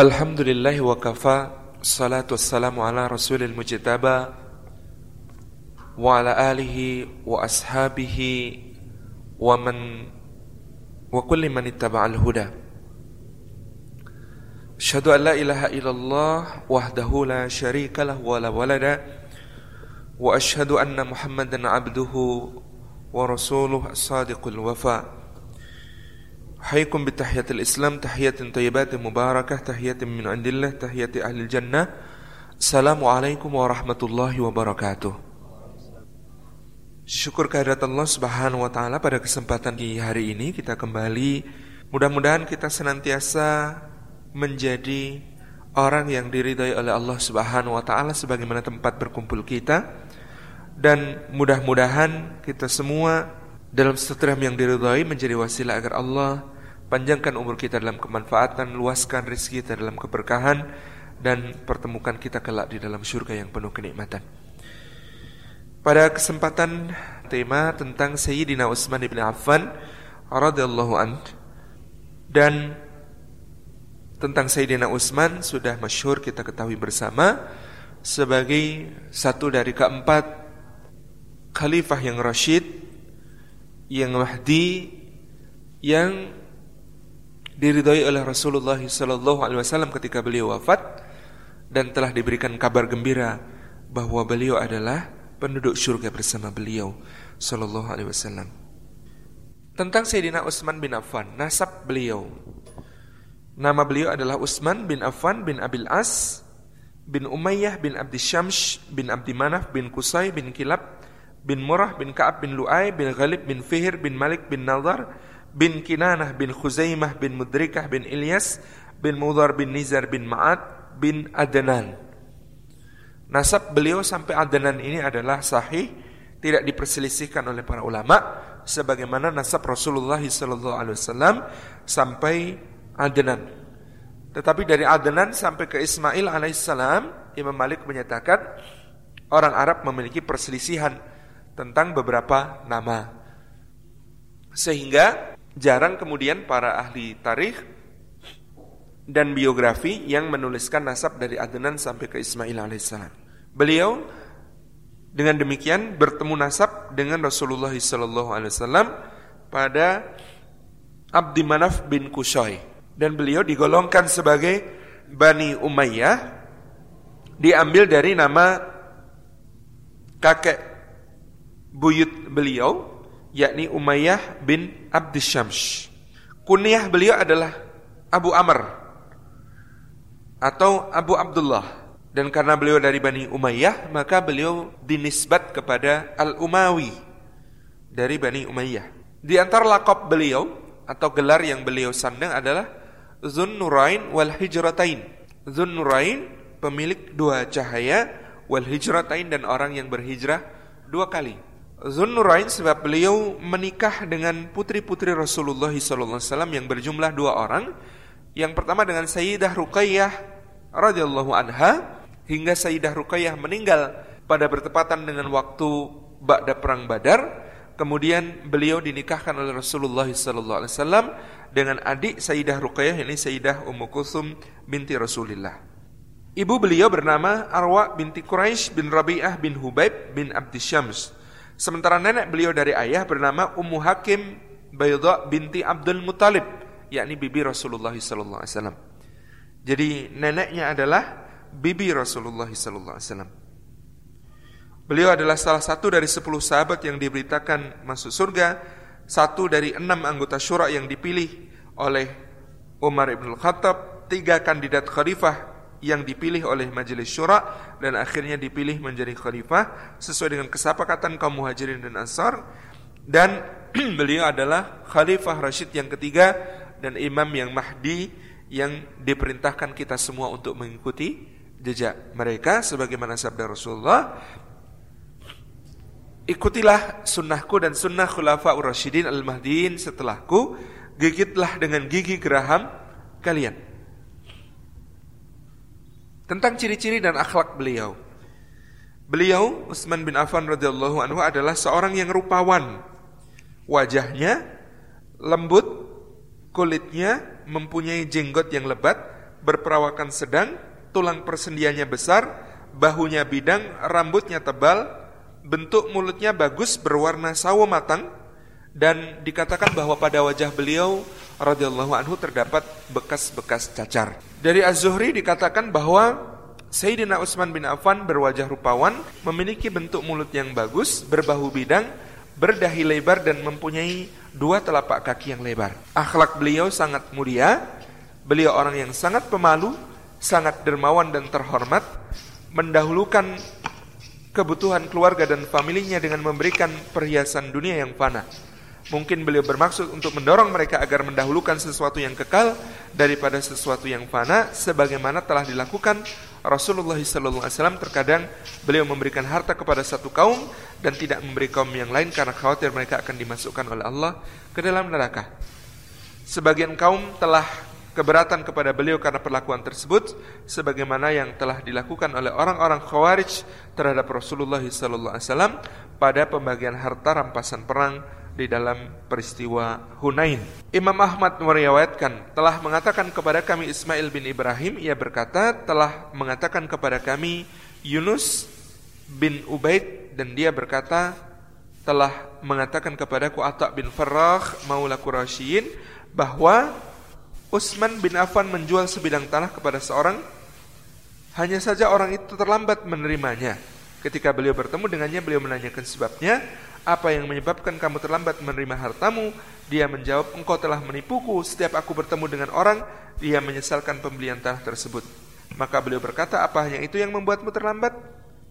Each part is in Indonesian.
الحمد لله وكفى الصلاة والسلام على رسول المجتبى وعلى آله وأصحابه ومن وكل من اتبع الهدى أشهد أن لا إله إلا الله وحده لا شريك له ولا ولد وأشهد أن محمدا عبده ورسوله الصادق الوفاء حيكم بتحية الإسلام تحية طيبات مباركة تحية من عند الله تحية أهل الجنة السلام عليكم ورحمة الله وبركاته Syukur kehadirat Allah Subhanahu wa taala pada kesempatan di hari ini kita kembali mudah-mudahan kita senantiasa menjadi orang yang diridhai oleh Allah Subhanahu wa taala sebagaimana tempat berkumpul kita dan mudah-mudahan kita semua dalam setiap yang diridhai menjadi wasilah agar Allah panjangkan umur kita dalam kemanfaatan, luaskan rezeki kita dalam keberkahan dan pertemukan kita kelak di dalam surga yang penuh kenikmatan. Pada kesempatan tema tentang Sayyidina Utsman bin Affan radhiyallahu an dan tentang Sayyidina Utsman sudah masyhur kita ketahui bersama sebagai satu dari keempat khalifah yang rasyid yang Mahdi yang diridhoi oleh Rasulullah sallallahu alaihi wasallam ketika beliau wafat dan telah diberikan kabar gembira bahwa beliau adalah penduduk surga bersama beliau sallallahu alaihi wasallam. Tentang Sayyidina Utsman bin Affan, nasab beliau. Nama beliau adalah Utsman bin Affan bin Abil As bin Umayyah bin Abdi Syams bin Abdi Manaf bin Kusai bin Kilab bin Murrah bin Ka'ab bin Lu'ay bin Ghalib bin Fihir bin Malik bin Nadar bin Kinanah bin Khuzaimah bin Mudrikah bin Ilyas bin Mudhar bin Nizar bin Ma'ad bin Adnan. Nasab beliau sampai Adnan ini adalah sahih, tidak diperselisihkan oleh para ulama sebagaimana nasab Rasulullah sallallahu alaihi wasallam sampai Adnan. Tetapi dari Adnan sampai ke Ismail alaihissalam, Imam Malik menyatakan orang Arab memiliki perselisihan tentang beberapa nama. Sehingga jarang kemudian para ahli tarikh dan biografi yang menuliskan nasab dari Adnan sampai ke Ismail alaihissalam. Beliau dengan demikian bertemu nasab dengan Rasulullah sallallahu alaihi wasallam pada Abdi Manaf bin Kushoy dan beliau digolongkan sebagai Bani Umayyah diambil dari nama kakek buyut beliau yakni Umayyah bin Abdisyams. Kunyah beliau adalah Abu Amr atau Abu Abdullah dan karena beliau dari Bani Umayyah maka beliau dinisbat kepada Al-Umawi dari Bani Umayyah. Di antara lakop beliau atau gelar yang beliau sandang adalah Zun Nurain wal Hijratain. Zun Nurain pemilik dua cahaya wal Hijratain dan orang yang berhijrah dua kali. Zunnurain sebab beliau menikah dengan putri-putri Rasulullah SAW yang berjumlah dua orang. Yang pertama dengan Sayyidah Ruqayyah radhiyallahu anha hingga Sayyidah Ruqayyah meninggal pada bertepatan dengan waktu Ba'da perang Badar. Kemudian beliau dinikahkan oleh Rasulullah SAW dengan adik Sayyidah Ruqayyah ini Sayyidah Ummu Kulsum binti Rasulullah. Ibu beliau bernama Arwa binti Quraisy bin Rabi'ah bin Hubaib bin Abdi Syams. Sementara nenek beliau dari ayah bernama Ummu Hakim Bayda binti Abdul Muttalib, yakni bibi Rasulullah sallallahu alaihi wasallam. Jadi neneknya adalah bibi Rasulullah sallallahu alaihi wasallam. Beliau adalah salah satu dari sepuluh sahabat yang diberitakan masuk surga, satu dari enam anggota syura yang dipilih oleh Umar ibn Khattab, tiga kandidat khalifah yang dipilih oleh majelis syura dan akhirnya dipilih menjadi khalifah sesuai dengan kesepakatan kaum muhajirin dan ansar. Dan beliau adalah khalifah Rashid yang ketiga dan imam yang mahdi yang diperintahkan kita semua untuk mengikuti jejak mereka sebagaimana sabda Rasulullah. Ikutilah sunnahku dan sunnah khulafa ur-rasyidin al-mahdiin setelahku. Gigitlah dengan gigi geraham kalian tentang ciri-ciri dan akhlak beliau. Beliau Utsman bin Affan radhiyallahu anhu adalah seorang yang rupawan. Wajahnya lembut, kulitnya mempunyai jenggot yang lebat, berperawakan sedang, tulang persendiannya besar, bahunya bidang, rambutnya tebal, bentuk mulutnya bagus berwarna sawo matang dan dikatakan bahwa pada wajah beliau radhiyallahu anhu terdapat bekas-bekas cacar. Dari Az-Zuhri dikatakan bahwa Sayyidina Utsman bin Affan berwajah rupawan, memiliki bentuk mulut yang bagus, berbahu bidang, berdahi lebar dan mempunyai dua telapak kaki yang lebar. Akhlak beliau sangat mulia, beliau orang yang sangat pemalu, sangat dermawan dan terhormat, mendahulukan kebutuhan keluarga dan familinya dengan memberikan perhiasan dunia yang fana. Mungkin beliau bermaksud untuk mendorong mereka agar mendahulukan sesuatu yang kekal daripada sesuatu yang fana sebagaimana telah dilakukan Rasulullah SAW terkadang beliau memberikan harta kepada satu kaum dan tidak memberi kaum yang lain karena khawatir mereka akan dimasukkan oleh Allah ke dalam neraka. Sebagian kaum telah keberatan kepada beliau karena perlakuan tersebut sebagaimana yang telah dilakukan oleh orang-orang Khawarij terhadap Rasulullah SAW pada pembagian harta rampasan perang di dalam peristiwa Hunain. Imam Ahmad meriwayatkan telah mengatakan kepada kami Ismail bin Ibrahim ia berkata telah mengatakan kepada kami Yunus bin Ubaid dan dia berkata telah mengatakan kepadaku Atta bin Farrah maula Quraisyin bahwa Utsman bin Affan menjual sebidang tanah kepada seorang hanya saja orang itu terlambat menerimanya. Ketika beliau bertemu dengannya, beliau menanyakan sebabnya. Apa yang menyebabkan kamu terlambat menerima hartamu? Dia menjawab, engkau telah menipuku. Setiap aku bertemu dengan orang, dia menyesalkan pembelian tanah tersebut. Maka beliau berkata, apa hanya itu yang membuatmu terlambat?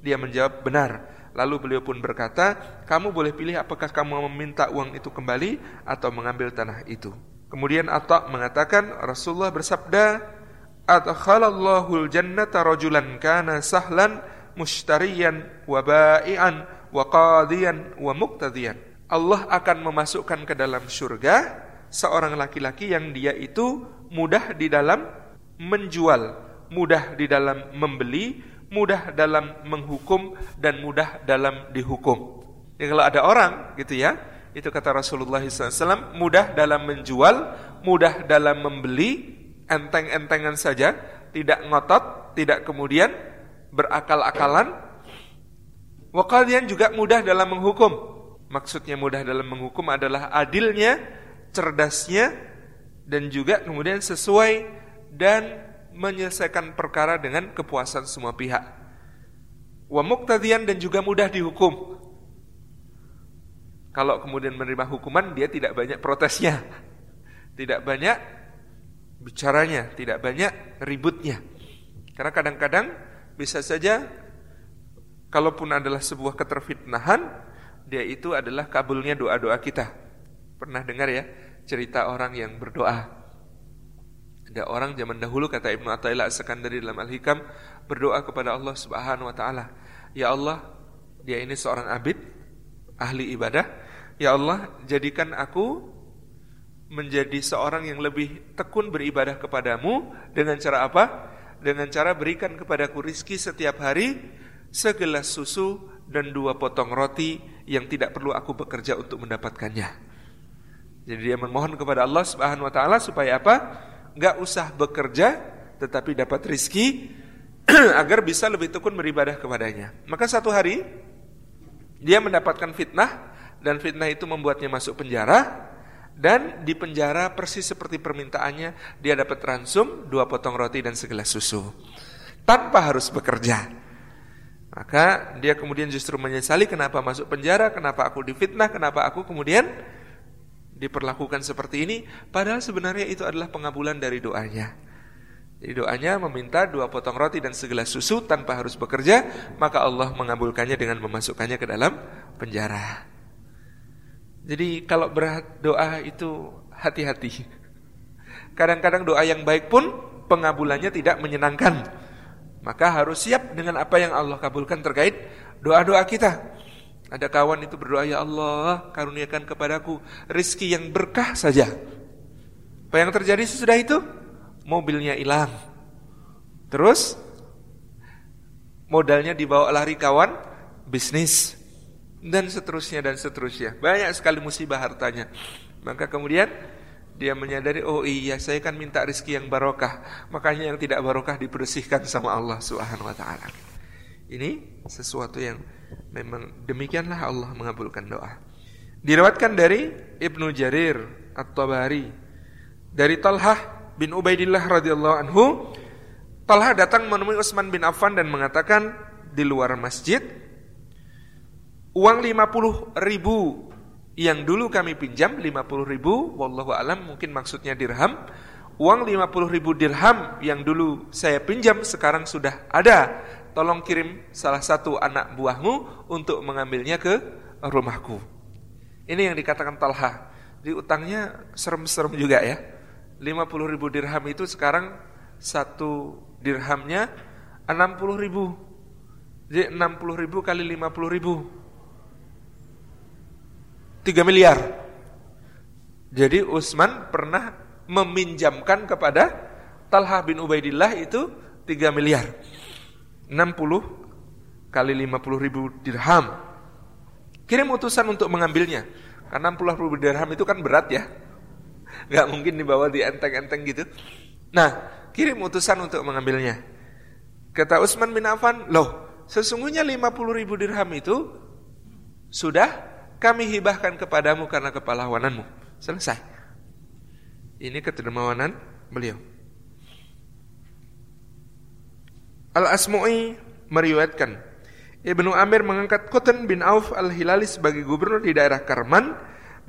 Dia menjawab, benar. Lalu beliau pun berkata, kamu boleh pilih apakah kamu meminta uang itu kembali atau mengambil tanah itu. Kemudian Atta mengatakan, Rasulullah bersabda, Adkhalallahu al-jannata rajulan kana sahlan mushtariyan wa ba'ian wa qadiyan wa. Allah akan memasukkan ke dalam surga seorang laki-laki yang dia itu mudah di dalam menjual, mudah di dalam membeli, mudah dalam menghukum dan mudah dalam dihukum. Jadi kalau ada orang gitu ya, itu kata Rasulullah SAW, mudah dalam menjual, mudah dalam membeli, enteng-entengan saja, tidak ngotot, tidak kemudian berakal-akalan. Wakalian juga mudah dalam menghukum. Maksudnya mudah dalam menghukum adalah adilnya, cerdasnya, dan juga kemudian sesuai dan menyelesaikan perkara dengan kepuasan semua pihak. Wa muktadian dan juga mudah dihukum. Kalau kemudian menerima hukuman dia tidak banyak protesnya. Tidak banyak bicaranya, tidak banyak ributnya. Karena kadang-kadang bisa saja kalaupun adalah sebuah keterfitnahan, dia itu adalah kabulnya doa-doa kita. Pernah dengar ya cerita orang yang berdoa? Ada orang zaman dahulu kata Ibnu Athaillah As-Sakandari dalam Al-Hikam berdoa kepada Allah Subhanahu wa taala, "Ya Allah, dia ini seorang abid, ahli ibadah, ya Allah, jadikan aku menjadi seorang yang lebih tekun beribadah kepadamu dengan cara apa? dengan cara berikan kepadaku rizki setiap hari segelas susu dan dua potong roti yang tidak perlu aku bekerja untuk mendapatkannya. Jadi dia memohon kepada Allah Subhanahu wa taala supaya apa? Enggak usah bekerja tetapi dapat rizki agar bisa lebih tekun beribadah kepadanya. Maka satu hari dia mendapatkan fitnah dan fitnah itu membuatnya masuk penjara dan di penjara persis seperti permintaannya dia dapat ransum dua potong roti dan segelas susu tanpa harus bekerja maka dia kemudian justru menyesali kenapa masuk penjara kenapa aku difitnah kenapa aku kemudian diperlakukan seperti ini padahal sebenarnya itu adalah pengabulan dari doanya jadi doanya meminta dua potong roti dan segelas susu tanpa harus bekerja maka Allah mengabulkannya dengan memasukkannya ke dalam penjara jadi kalau berdoa itu hati-hati. Kadang-kadang doa yang baik pun pengabulannya tidak menyenangkan. Maka harus siap dengan apa yang Allah kabulkan terkait doa-doa kita. Ada kawan itu berdoa, Ya Allah karuniakan kepadaku rizki yang berkah saja. Apa yang terjadi sesudah itu? Mobilnya hilang. Terus modalnya dibawa lari kawan bisnis dan seterusnya dan seterusnya. Banyak sekali musibah hartanya. Maka kemudian dia menyadari oh iya saya kan minta rizki yang barokah. Makanya yang tidak barokah dibersihkan sama Allah Subhanahu wa taala. Ini sesuatu yang memang demikianlah Allah mengabulkan doa. Diriwatkan dari Ibnu Jarir At-Tabari. Dari Talhah bin Ubaidillah radhiyallahu anhu Talha datang menemui Utsman bin Affan dan mengatakan di luar masjid uang 50 ribu yang dulu kami pinjam 50 ribu wallahu alam mungkin maksudnya dirham. Uang 50 ribu dirham yang dulu saya pinjam sekarang sudah ada. Tolong kirim salah satu anak buahmu untuk mengambilnya ke rumahku. Ini yang dikatakan Talha. Di utangnya serem-serem juga ya. 50 ribu dirham itu sekarang satu dirhamnya 60 ribu. Jadi 60 ribu kali 50 ribu. 3 miliar. Jadi Utsman pernah meminjamkan kepada Talha bin Ubaidillah itu 3 miliar. 60 kali 50 ribu dirham. Kirim utusan untuk mengambilnya. Karena 60 ribu dirham itu kan berat ya. Gak mungkin dibawa di enteng-enteng gitu. Nah, kirim utusan untuk mengambilnya. Kata Utsman bin Affan, loh sesungguhnya 50 ribu dirham itu sudah kami hibahkan kepadamu karena kepahlawananmu. Selesai. Ini kedermawanan beliau. Al-Asmu'i meriwayatkan Ibnu Amir mengangkat Qutn bin Auf al-Hilali sebagai gubernur di daerah Karman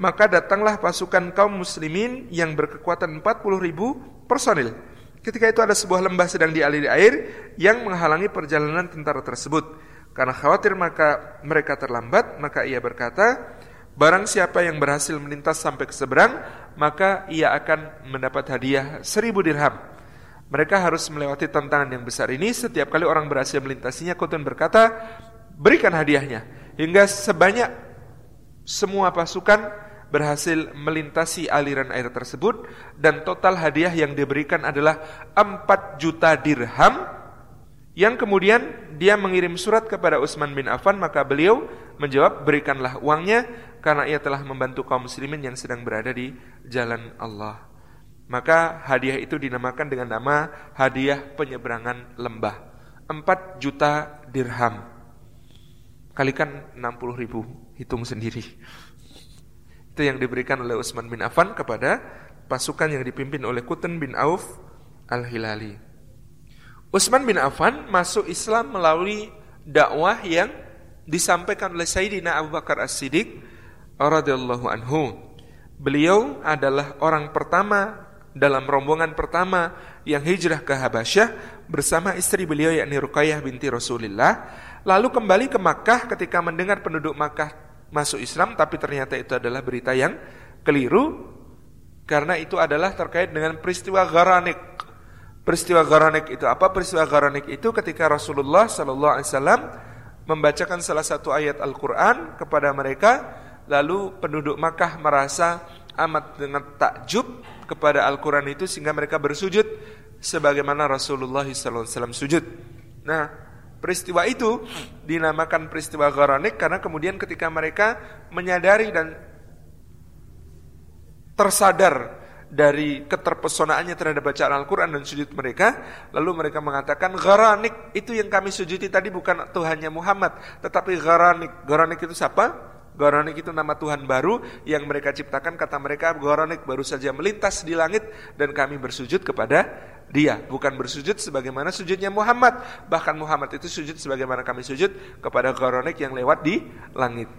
maka datanglah pasukan kaum muslimin yang berkekuatan 40 ribu personil Ketika itu ada sebuah lembah sedang dialiri air yang menghalangi perjalanan tentara tersebut. Karena khawatir maka mereka terlambat, maka ia berkata, Barang siapa yang berhasil melintas sampai ke seberang, maka ia akan mendapat hadiah seribu dirham. Mereka harus melewati tantangan yang besar ini. Setiap kali orang berhasil melintasinya, Kutun berkata, berikan hadiahnya. Hingga sebanyak semua pasukan berhasil melintasi aliran air tersebut dan total hadiah yang diberikan adalah 4 juta dirham yang kemudian dia mengirim surat kepada Utsman bin Affan maka beliau menjawab berikanlah uangnya karena ia telah membantu kaum muslimin yang sedang berada di jalan Allah. Maka hadiah itu dinamakan dengan nama hadiah penyeberangan lembah. 4 juta dirham. Kalikan 60 ribu, hitung sendiri. Itu yang diberikan oleh Utsman bin Affan kepada pasukan yang dipimpin oleh Kuten bin Auf Al-Hilali. Utsman bin Affan masuk Islam melalui dakwah yang disampaikan oleh Sayyidina Abu Bakar As-Siddiq radhiyallahu anhu. Beliau adalah orang pertama dalam rombongan pertama yang hijrah ke Habasyah bersama istri beliau yakni Ruqayyah binti Rasulullah lalu kembali ke Makkah ketika mendengar penduduk Makkah masuk Islam tapi ternyata itu adalah berita yang keliru karena itu adalah terkait dengan peristiwa Garanik. Peristiwa Garanik itu apa? Peristiwa Garanik itu ketika Rasulullah sallallahu alaihi wasallam membacakan salah satu ayat Al-Qur'an kepada mereka lalu penduduk Makkah merasa amat dengan takjub kepada Al-Qur'an itu sehingga mereka bersujud sebagaimana Rasulullah sallallahu alaihi wasallam sujud. Nah, Peristiwa itu dinamakan peristiwa Gharanik karena kemudian ketika mereka menyadari dan tersadar dari keterpesonaannya terhadap bacaan Al-Quran dan sujud mereka, lalu mereka mengatakan Gharanik itu yang kami sujudi tadi bukan Tuhannya Muhammad, tetapi Gharanik. Gharanik itu siapa? Gharanik itu nama Tuhan baru yang mereka ciptakan. Kata mereka Gharanik baru saja melintas di langit dan kami bersujud kepada dia bukan bersujud sebagaimana sujudnya Muhammad bahkan Muhammad itu sujud sebagaimana kami sujud kepada Goronik yang lewat di langit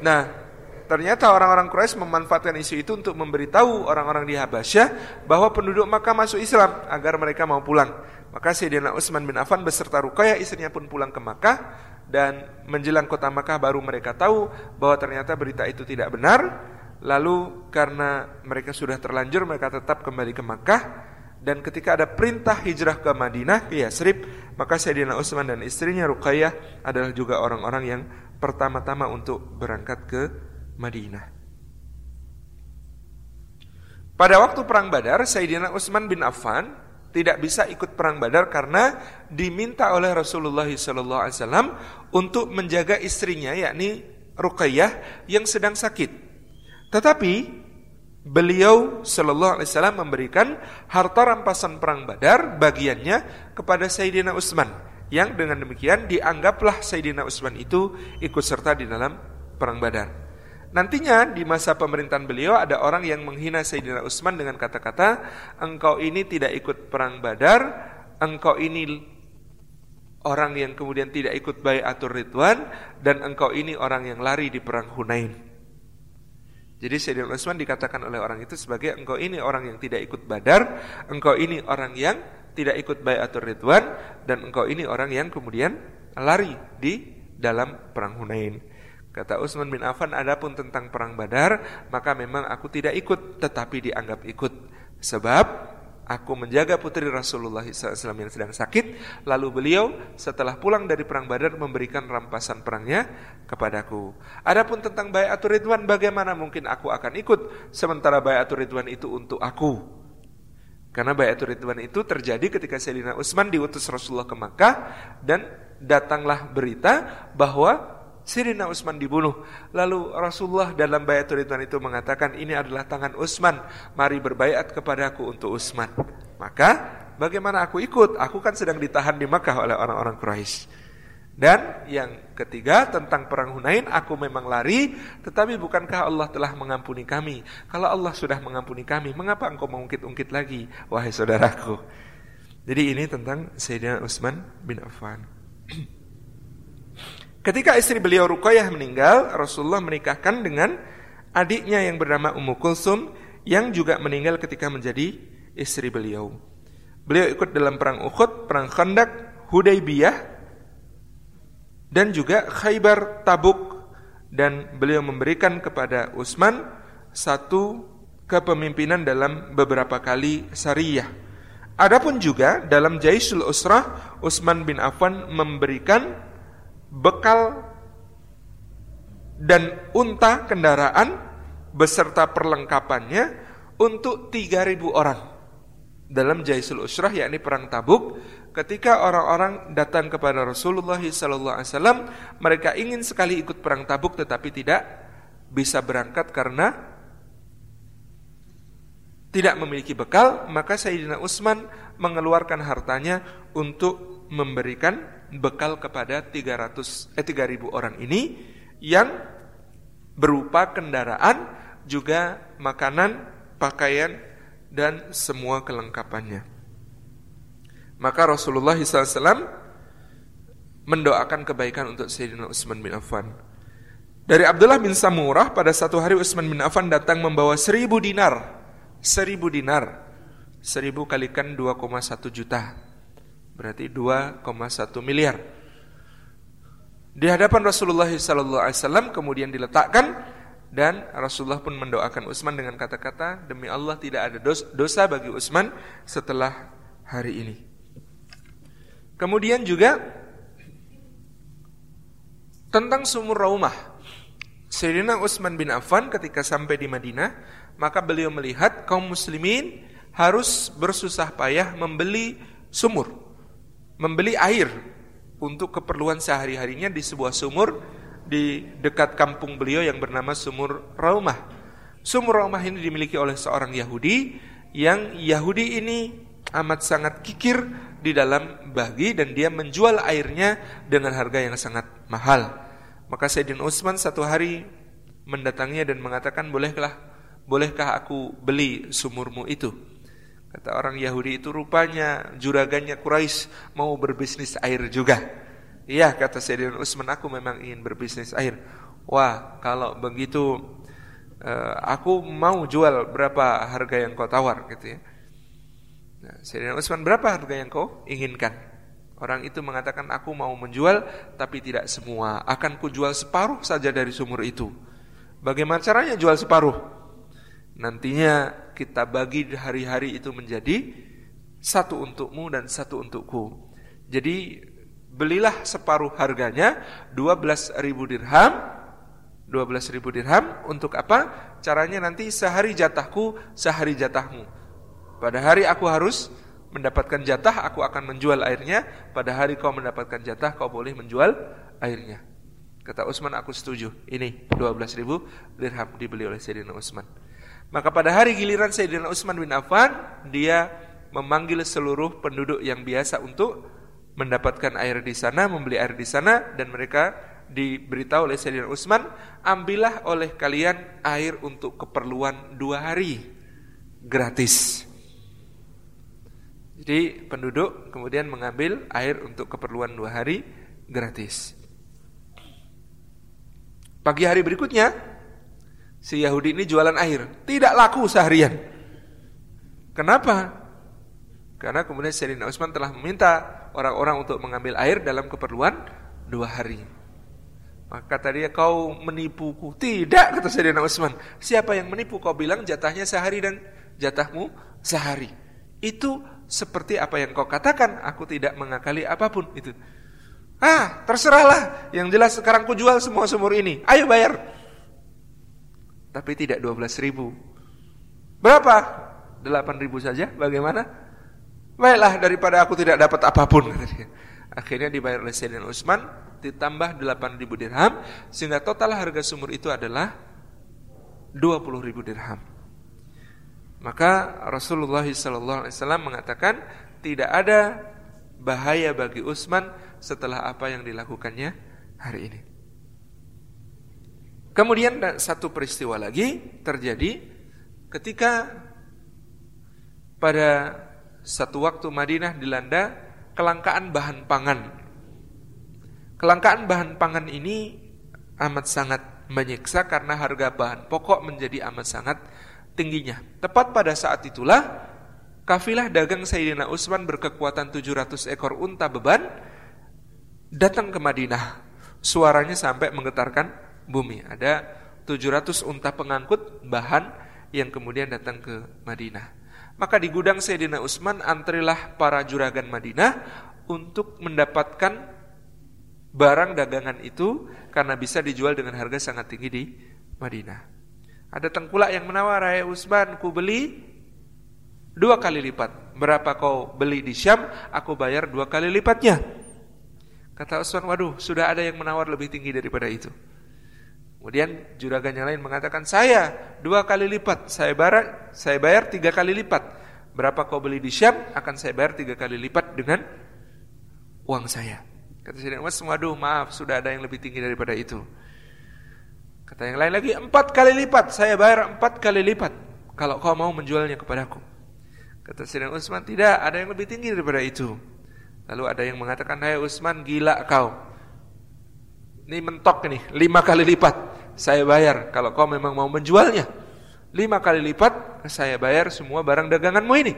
nah ternyata orang-orang Quraisy memanfaatkan isu itu untuk memberitahu orang-orang di Habasyah bahwa penduduk Makkah masuk Islam agar mereka mau pulang. Maka Sayyidina Utsman bin Affan beserta Ruqayyah istrinya pun pulang ke Makkah dan menjelang kota Makkah baru mereka tahu bahwa ternyata berita itu tidak benar. Lalu karena mereka sudah terlanjur mereka tetap kembali ke Makkah. Dan ketika ada perintah hijrah ke Madinah ke Yasrib maka Sayyidina Utsman dan istrinya Ruqayyah adalah juga orang-orang yang pertama-tama untuk berangkat ke Madinah. Pada waktu perang Badar Sayyidina Utsman bin Affan tidak bisa ikut perang Badar karena diminta oleh Rasulullah SAW untuk menjaga istrinya yakni Ruqayyah yang sedang sakit. Tetapi beliau Wasallam memberikan harta rampasan perang Badar bagiannya kepada Sayyidina Utsman yang dengan demikian dianggaplah Sayyidina Utsman itu ikut serta di dalam perang Badar. Nantinya di masa pemerintahan beliau ada orang yang menghina Sayyidina Utsman dengan kata-kata engkau ini tidak ikut perang Badar, engkau ini orang yang kemudian tidak ikut atur ridwan dan engkau ini orang yang lari di perang Hunain. Jadi Sayyidina Utsman dikatakan oleh orang itu sebagai engkau ini orang yang tidak ikut Badar, engkau ini orang yang tidak ikut Bayatul Ridwan dan engkau ini orang yang kemudian lari di dalam perang Hunain. Kata Utsman bin Affan, adapun tentang perang Badar, maka memang aku tidak ikut tetapi dianggap ikut sebab Aku menjaga putri Rasulullah SAW yang sedang sakit. Lalu beliau setelah pulang dari perang Badar memberikan rampasan perangnya kepadaku. Adapun tentang Bayatul Ridwan, bagaimana mungkin aku akan ikut sementara Bayatul Ridwan itu untuk aku? Karena Bayatul Ridwan itu terjadi ketika Sayyidina Utsman diutus Rasulullah ke Makkah dan datanglah berita bahwa Sirina Utsman dibunuh. Lalu Rasulullah dalam bayatul ridwan itu mengatakan ini adalah tangan Utsman. Mari berbaiat kepadaku untuk Utsman. Maka bagaimana aku ikut? Aku kan sedang ditahan di Makkah oleh orang-orang Quraisy. Dan yang ketiga tentang perang Hunain aku memang lari tetapi bukankah Allah telah mengampuni kami? Kalau Allah sudah mengampuni kami, mengapa engkau mengungkit-ungkit lagi wahai saudaraku? Jadi ini tentang Sayyidina Utsman bin Affan. Ketika istri beliau Ruqayyah meninggal, Rasulullah menikahkan dengan adiknya yang bernama Ummu Kulsum yang juga meninggal ketika menjadi istri beliau. Beliau ikut dalam perang Uhud, perang Khandaq, Hudaybiyah dan juga Khaybar Tabuk dan beliau memberikan kepada Utsman satu kepemimpinan dalam beberapa kali sariyah. Adapun juga dalam Jaisul Usrah Utsman bin Affan memberikan bekal dan unta kendaraan beserta perlengkapannya untuk 3000 orang. Dalam Jaisul Usrah yakni perang Tabuk, ketika orang-orang datang kepada Rasulullah SAW, mereka ingin sekali ikut perang Tabuk tetapi tidak bisa berangkat karena tidak memiliki bekal, maka Sayyidina Utsman mengeluarkan hartanya untuk memberikan bekal kepada 300 eh 3000 orang ini yang berupa kendaraan juga makanan, pakaian dan semua kelengkapannya. Maka Rasulullah SAW mendoakan kebaikan untuk Sayyidina Utsman bin Affan. Dari Abdullah bin Samurah pada satu hari Utsman bin Affan datang membawa seribu dinar. Seribu dinar. Seribu kalikan 2,1 juta berarti 2,1 miliar. Di hadapan Rasulullah SAW kemudian diletakkan dan Rasulullah pun mendoakan Utsman dengan kata-kata demi Allah tidak ada dosa bagi Utsman setelah hari ini. Kemudian juga tentang sumur Raumah. Sayyidina Utsman bin Affan ketika sampai di Madinah, maka beliau melihat kaum muslimin harus bersusah payah membeli sumur membeli air untuk keperluan sehari-harinya di sebuah sumur di dekat kampung beliau yang bernama Sumur Raumah. Sumur Raumah ini dimiliki oleh seorang Yahudi yang Yahudi ini amat sangat kikir di dalam bagi dan dia menjual airnya dengan harga yang sangat mahal. Maka Sayyidina Utsman satu hari mendatanginya dan mengatakan, "Bolehkah bolehkah aku beli sumurmu itu?" Kata orang Yahudi itu rupanya juragannya Quraisy mau berbisnis air juga. Iya kata Sayyidina Utsman aku memang ingin berbisnis air. Wah kalau begitu eh, aku mau jual berapa harga yang kau tawar gitu ya. Nah, Sayyidina Utsman berapa harga yang kau inginkan? Orang itu mengatakan aku mau menjual tapi tidak semua. Akan kujual separuh saja dari sumur itu. Bagaimana caranya jual separuh? Nantinya kita bagi hari-hari itu menjadi satu untukmu dan satu untukku. Jadi belilah separuh harganya 12 ribu dirham 12 ribu dirham untuk apa? Caranya nanti sehari jatahku, sehari jatahmu. Pada hari aku harus mendapatkan jatah, aku akan menjual airnya. Pada hari kau mendapatkan jatah, kau boleh menjual airnya. Kata Utsman, aku setuju. Ini 12 ribu dirham dibeli oleh Sayyidina Utsman. Maka pada hari giliran Sayyidina Utsman bin Affan, dia memanggil seluruh penduduk yang biasa untuk mendapatkan air di sana, membeli air di sana dan mereka diberitahu oleh Sayyidina Utsman, ambillah oleh kalian air untuk keperluan dua hari gratis. Jadi penduduk kemudian mengambil air untuk keperluan dua hari gratis. Pagi hari berikutnya, si Yahudi ini jualan air, tidak laku seharian. Kenapa? Karena kemudian Sayyidina Utsman telah meminta orang-orang untuk mengambil air dalam keperluan dua hari. Maka kata dia, kau menipuku. Tidak, kata Sayyidina Utsman. Siapa yang menipu? Kau bilang jatahnya sehari dan jatahmu sehari. Itu seperti apa yang kau katakan, aku tidak mengakali apa pun. Itu Ah, terserahlah. Yang jelas sekarang ku jual semua sumur ini. Ayo bayar. Tapi tidak 12 ribu. Berapa? 8 ribu saja. Bagaimana? Baiklah daripada aku tidak dapat apa pun. Akhirnya dibayar oleh Sayyidina Utsman ditambah 8 ribu dirham sehingga total harga sumur itu adalah 20 ribu dirham. Maka Rasulullah SAW mengatakan tidak ada bahaya bagi Utsman setelah apa yang dilakukannya hari ini. Kemudian satu peristiwa lagi terjadi ketika pada satu waktu Madinah dilanda kelangkaan bahan pangan. Kelangkaan bahan pangan ini amat sangat menyiksa karena harga bahan pokok menjadi amat sangat tingginya. Tepat pada saat itulah kafilah dagang Sayyidina Utsman berkekuatan 700 ekor unta beban datang ke Madinah. Suaranya sampai menggetarkan bumi. Ada 700 unta pengangkut bahan yang kemudian datang ke Madinah. Maka di gudang Sayyidina Utsman antrilah para juragan Madinah untuk mendapatkan barang dagangan itu karena bisa dijual dengan harga sangat tinggi di Madinah. Ada tengkulak yang menawar, "Hai Utsman, ku beli dua kali lipat. Berapa kau beli di Syam, aku bayar dua kali lipatnya." Kata Usman, waduh sudah ada yang menawar lebih tinggi daripada itu. Kemudian juragan yang lain mengatakan, saya dua kali lipat, saya bayar, saya bayar tiga kali lipat. Berapa kau beli di Syam, akan saya bayar tiga kali lipat dengan uang saya. Kata Sayyidina Mas, waduh maaf, sudah ada yang lebih tinggi daripada itu. Kata yang lain lagi, empat kali lipat, saya bayar empat kali lipat. Kalau kau mau menjualnya kepadaku. Kata Sayyidina Utsman, tidak, ada yang lebih tinggi daripada itu. Lalu ada yang mengatakan, Hai Usman gila kau. Ini mentok ini, lima kali lipat. Saya bayar kalau kau memang mau menjualnya. Lima kali lipat, saya bayar semua barang daganganmu ini.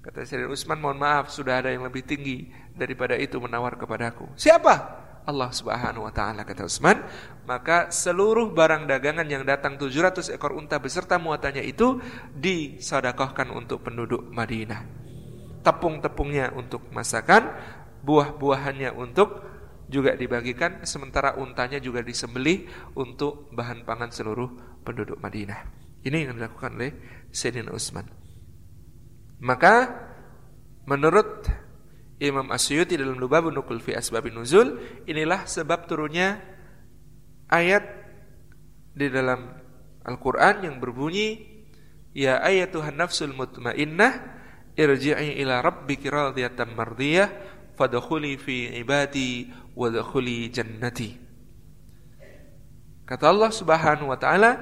Kata Sayyidina Utsman, mohon maaf, sudah ada yang lebih tinggi daripada itu menawar kepadaku. Siapa? Allah Subhanahu wa taala kata Utsman, maka seluruh barang dagangan yang datang 700 ekor unta beserta muatannya itu disedekahkan untuk penduduk Madinah tepung-tepungnya untuk masakan, buah-buahannya untuk juga dibagikan, sementara untanya juga disembelih untuk bahan pangan seluruh penduduk Madinah. Ini yang dilakukan oleh Sayyidina Utsman. Maka menurut Imam Asyuti dalam Lubabun Nukul fi Asbabin Nuzul, inilah sebab turunnya ayat di dalam Al-Qur'an yang berbunyi Ya ayatuhan nafsul mutmainnah irji'i ila rabbiki radiyatan mardiyah fadkhuli fi ibadi wadkhuli jannati kata Allah Subhanahu wa taala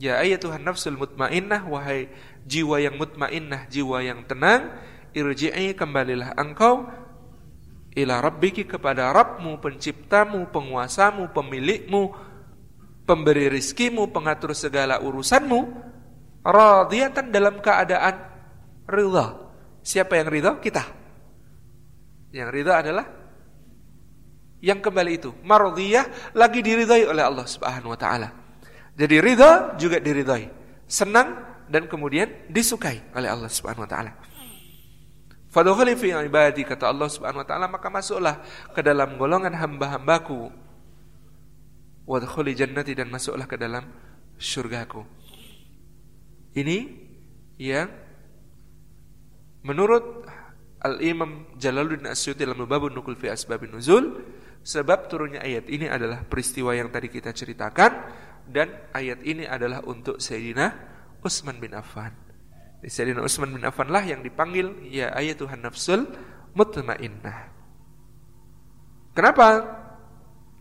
ya ayatuhan nafsul mutmainnah wahai jiwa yang mutmainnah jiwa yang tenang irji'i kembalilah engkau ila rabbiki kepada Rabbmu penciptamu penguasamu pemilikmu pemberi rizkimu pengatur segala urusanmu radiyatan dalam keadaan ridha. Siapa yang ridha? Kita. Yang ridha adalah yang kembali itu. Mardiyah lagi diridhai oleh Allah Subhanahu wa taala. Jadi ridha juga diridhai. Senang dan kemudian disukai oleh Allah Subhanahu wa taala. Fadkhuli fi ibadi kata Allah Subhanahu wa taala maka masuklah ke dalam golongan hamba-hambaku. Wadkhuli jannati dan masuklah ke dalam surgaku. Ini yang Menurut Al-Imam Jalaluddin Asyuti dalam Babun Nukul fi Asbabin Nuzul, sebab turunnya ayat ini adalah peristiwa yang tadi kita ceritakan dan ayat ini adalah untuk Sayyidina Utsman bin Affan. Sayyidina Utsman bin Affan lah yang dipanggil ya ayatuhan nafsul mutmainnah. Kenapa?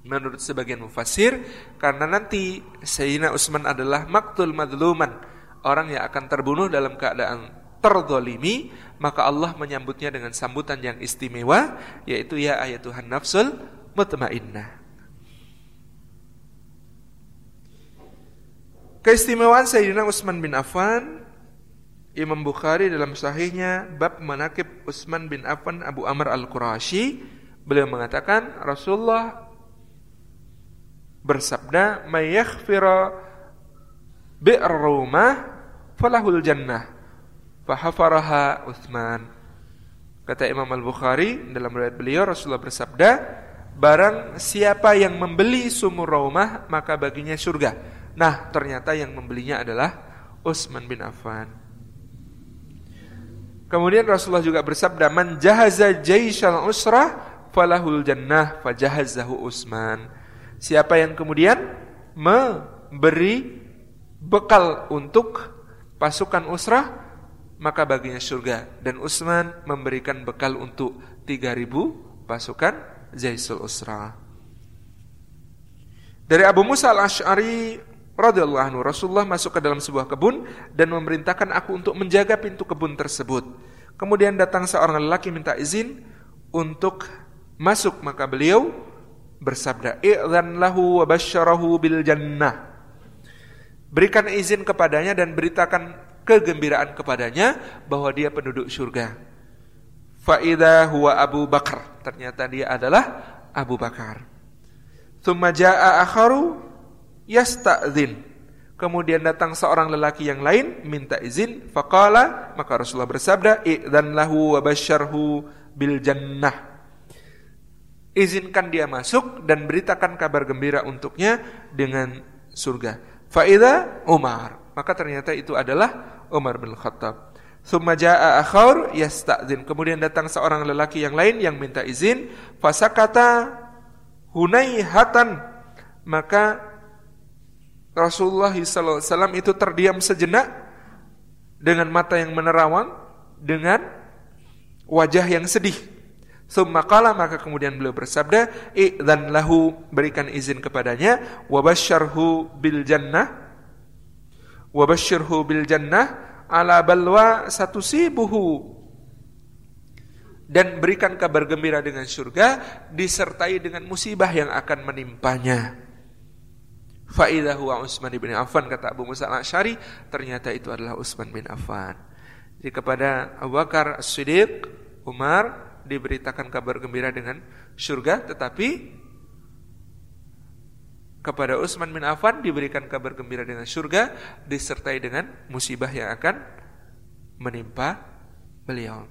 Menurut sebagian mufassir karena nanti Sayyidina Utsman adalah maktul madluman, orang yang akan terbunuh dalam keadaan terzolimi, maka Allah menyambutnya dengan sambutan yang istimewa, yaitu ya ayatuhan nafsul mutmainnah. Keistimewaan Sayyidina Utsman bin Affan Imam Bukhari dalam sahihnya bab manakib Utsman bin Affan Abu Amr Al-Qurashi beliau mengatakan Rasulullah bersabda may yaghfira bi'r rumah falahul jannah fahafaraha Utsman kata Imam Al-Bukhari dalam riwayat beliau Rasulullah bersabda barang siapa yang membeli sumur rumah maka baginya surga Nah, ternyata yang membelinya adalah Utsman bin Affan. Kemudian Rasulullah juga bersabda, "Man jahaza jaishal usrah falahul jannah fajahazahu Utsman." Siapa yang kemudian memberi bekal untuk pasukan usrah, maka baginya surga. Dan Utsman memberikan bekal untuk 3000 pasukan Jaisul Usrah. Dari Abu Musa al-Ash'ari radhiyallahu anhu Rasulullah masuk ke dalam sebuah kebun dan memerintahkan aku untuk menjaga pintu kebun tersebut. Kemudian datang seorang lelaki minta izin untuk masuk maka beliau bersabda i'dzan lahu wa basyarahu bil jannah. Berikan izin kepadanya dan beritakan kegembiraan kepadanya bahwa dia penduduk surga. Faida huwa Abu Bakar. Ternyata dia adalah Abu Bakar. Thumma jaa akharu yasta'zin. Kemudian datang seorang lelaki yang lain minta izin, faqala maka Rasulullah bersabda, "Idzan lahu wa bil jannah." Izinkan dia masuk dan beritakan kabar gembira untuknya dengan surga. Faida Umar. Maka ternyata itu adalah Umar bin Khattab. Thumma jaa akhar yasta'zin. Kemudian datang seorang lelaki yang lain yang minta izin, fasakata hunaihatan. Maka Rasulullah SAW itu terdiam sejenak dengan mata yang menerawang, dengan wajah yang sedih. Summakala maka kemudian beliau bersabda, dan lahu berikan izin kepadanya, wabasyarhu bil jannah, wabasyarhu bil jannah ala balwa satu sibuhu dan berikan kabar gembira dengan surga disertai dengan musibah yang akan menimpanya. Faidah huwa Utsman bin Affan kata Abu Musa al-Asy'ari, ternyata itu adalah Utsman bin Affan. Jadi kepada Abu Bakar As-Siddiq, Umar diberitakan kabar gembira dengan surga, tetapi kepada Utsman bin Affan diberikan kabar gembira dengan surga disertai dengan musibah yang akan menimpa beliau.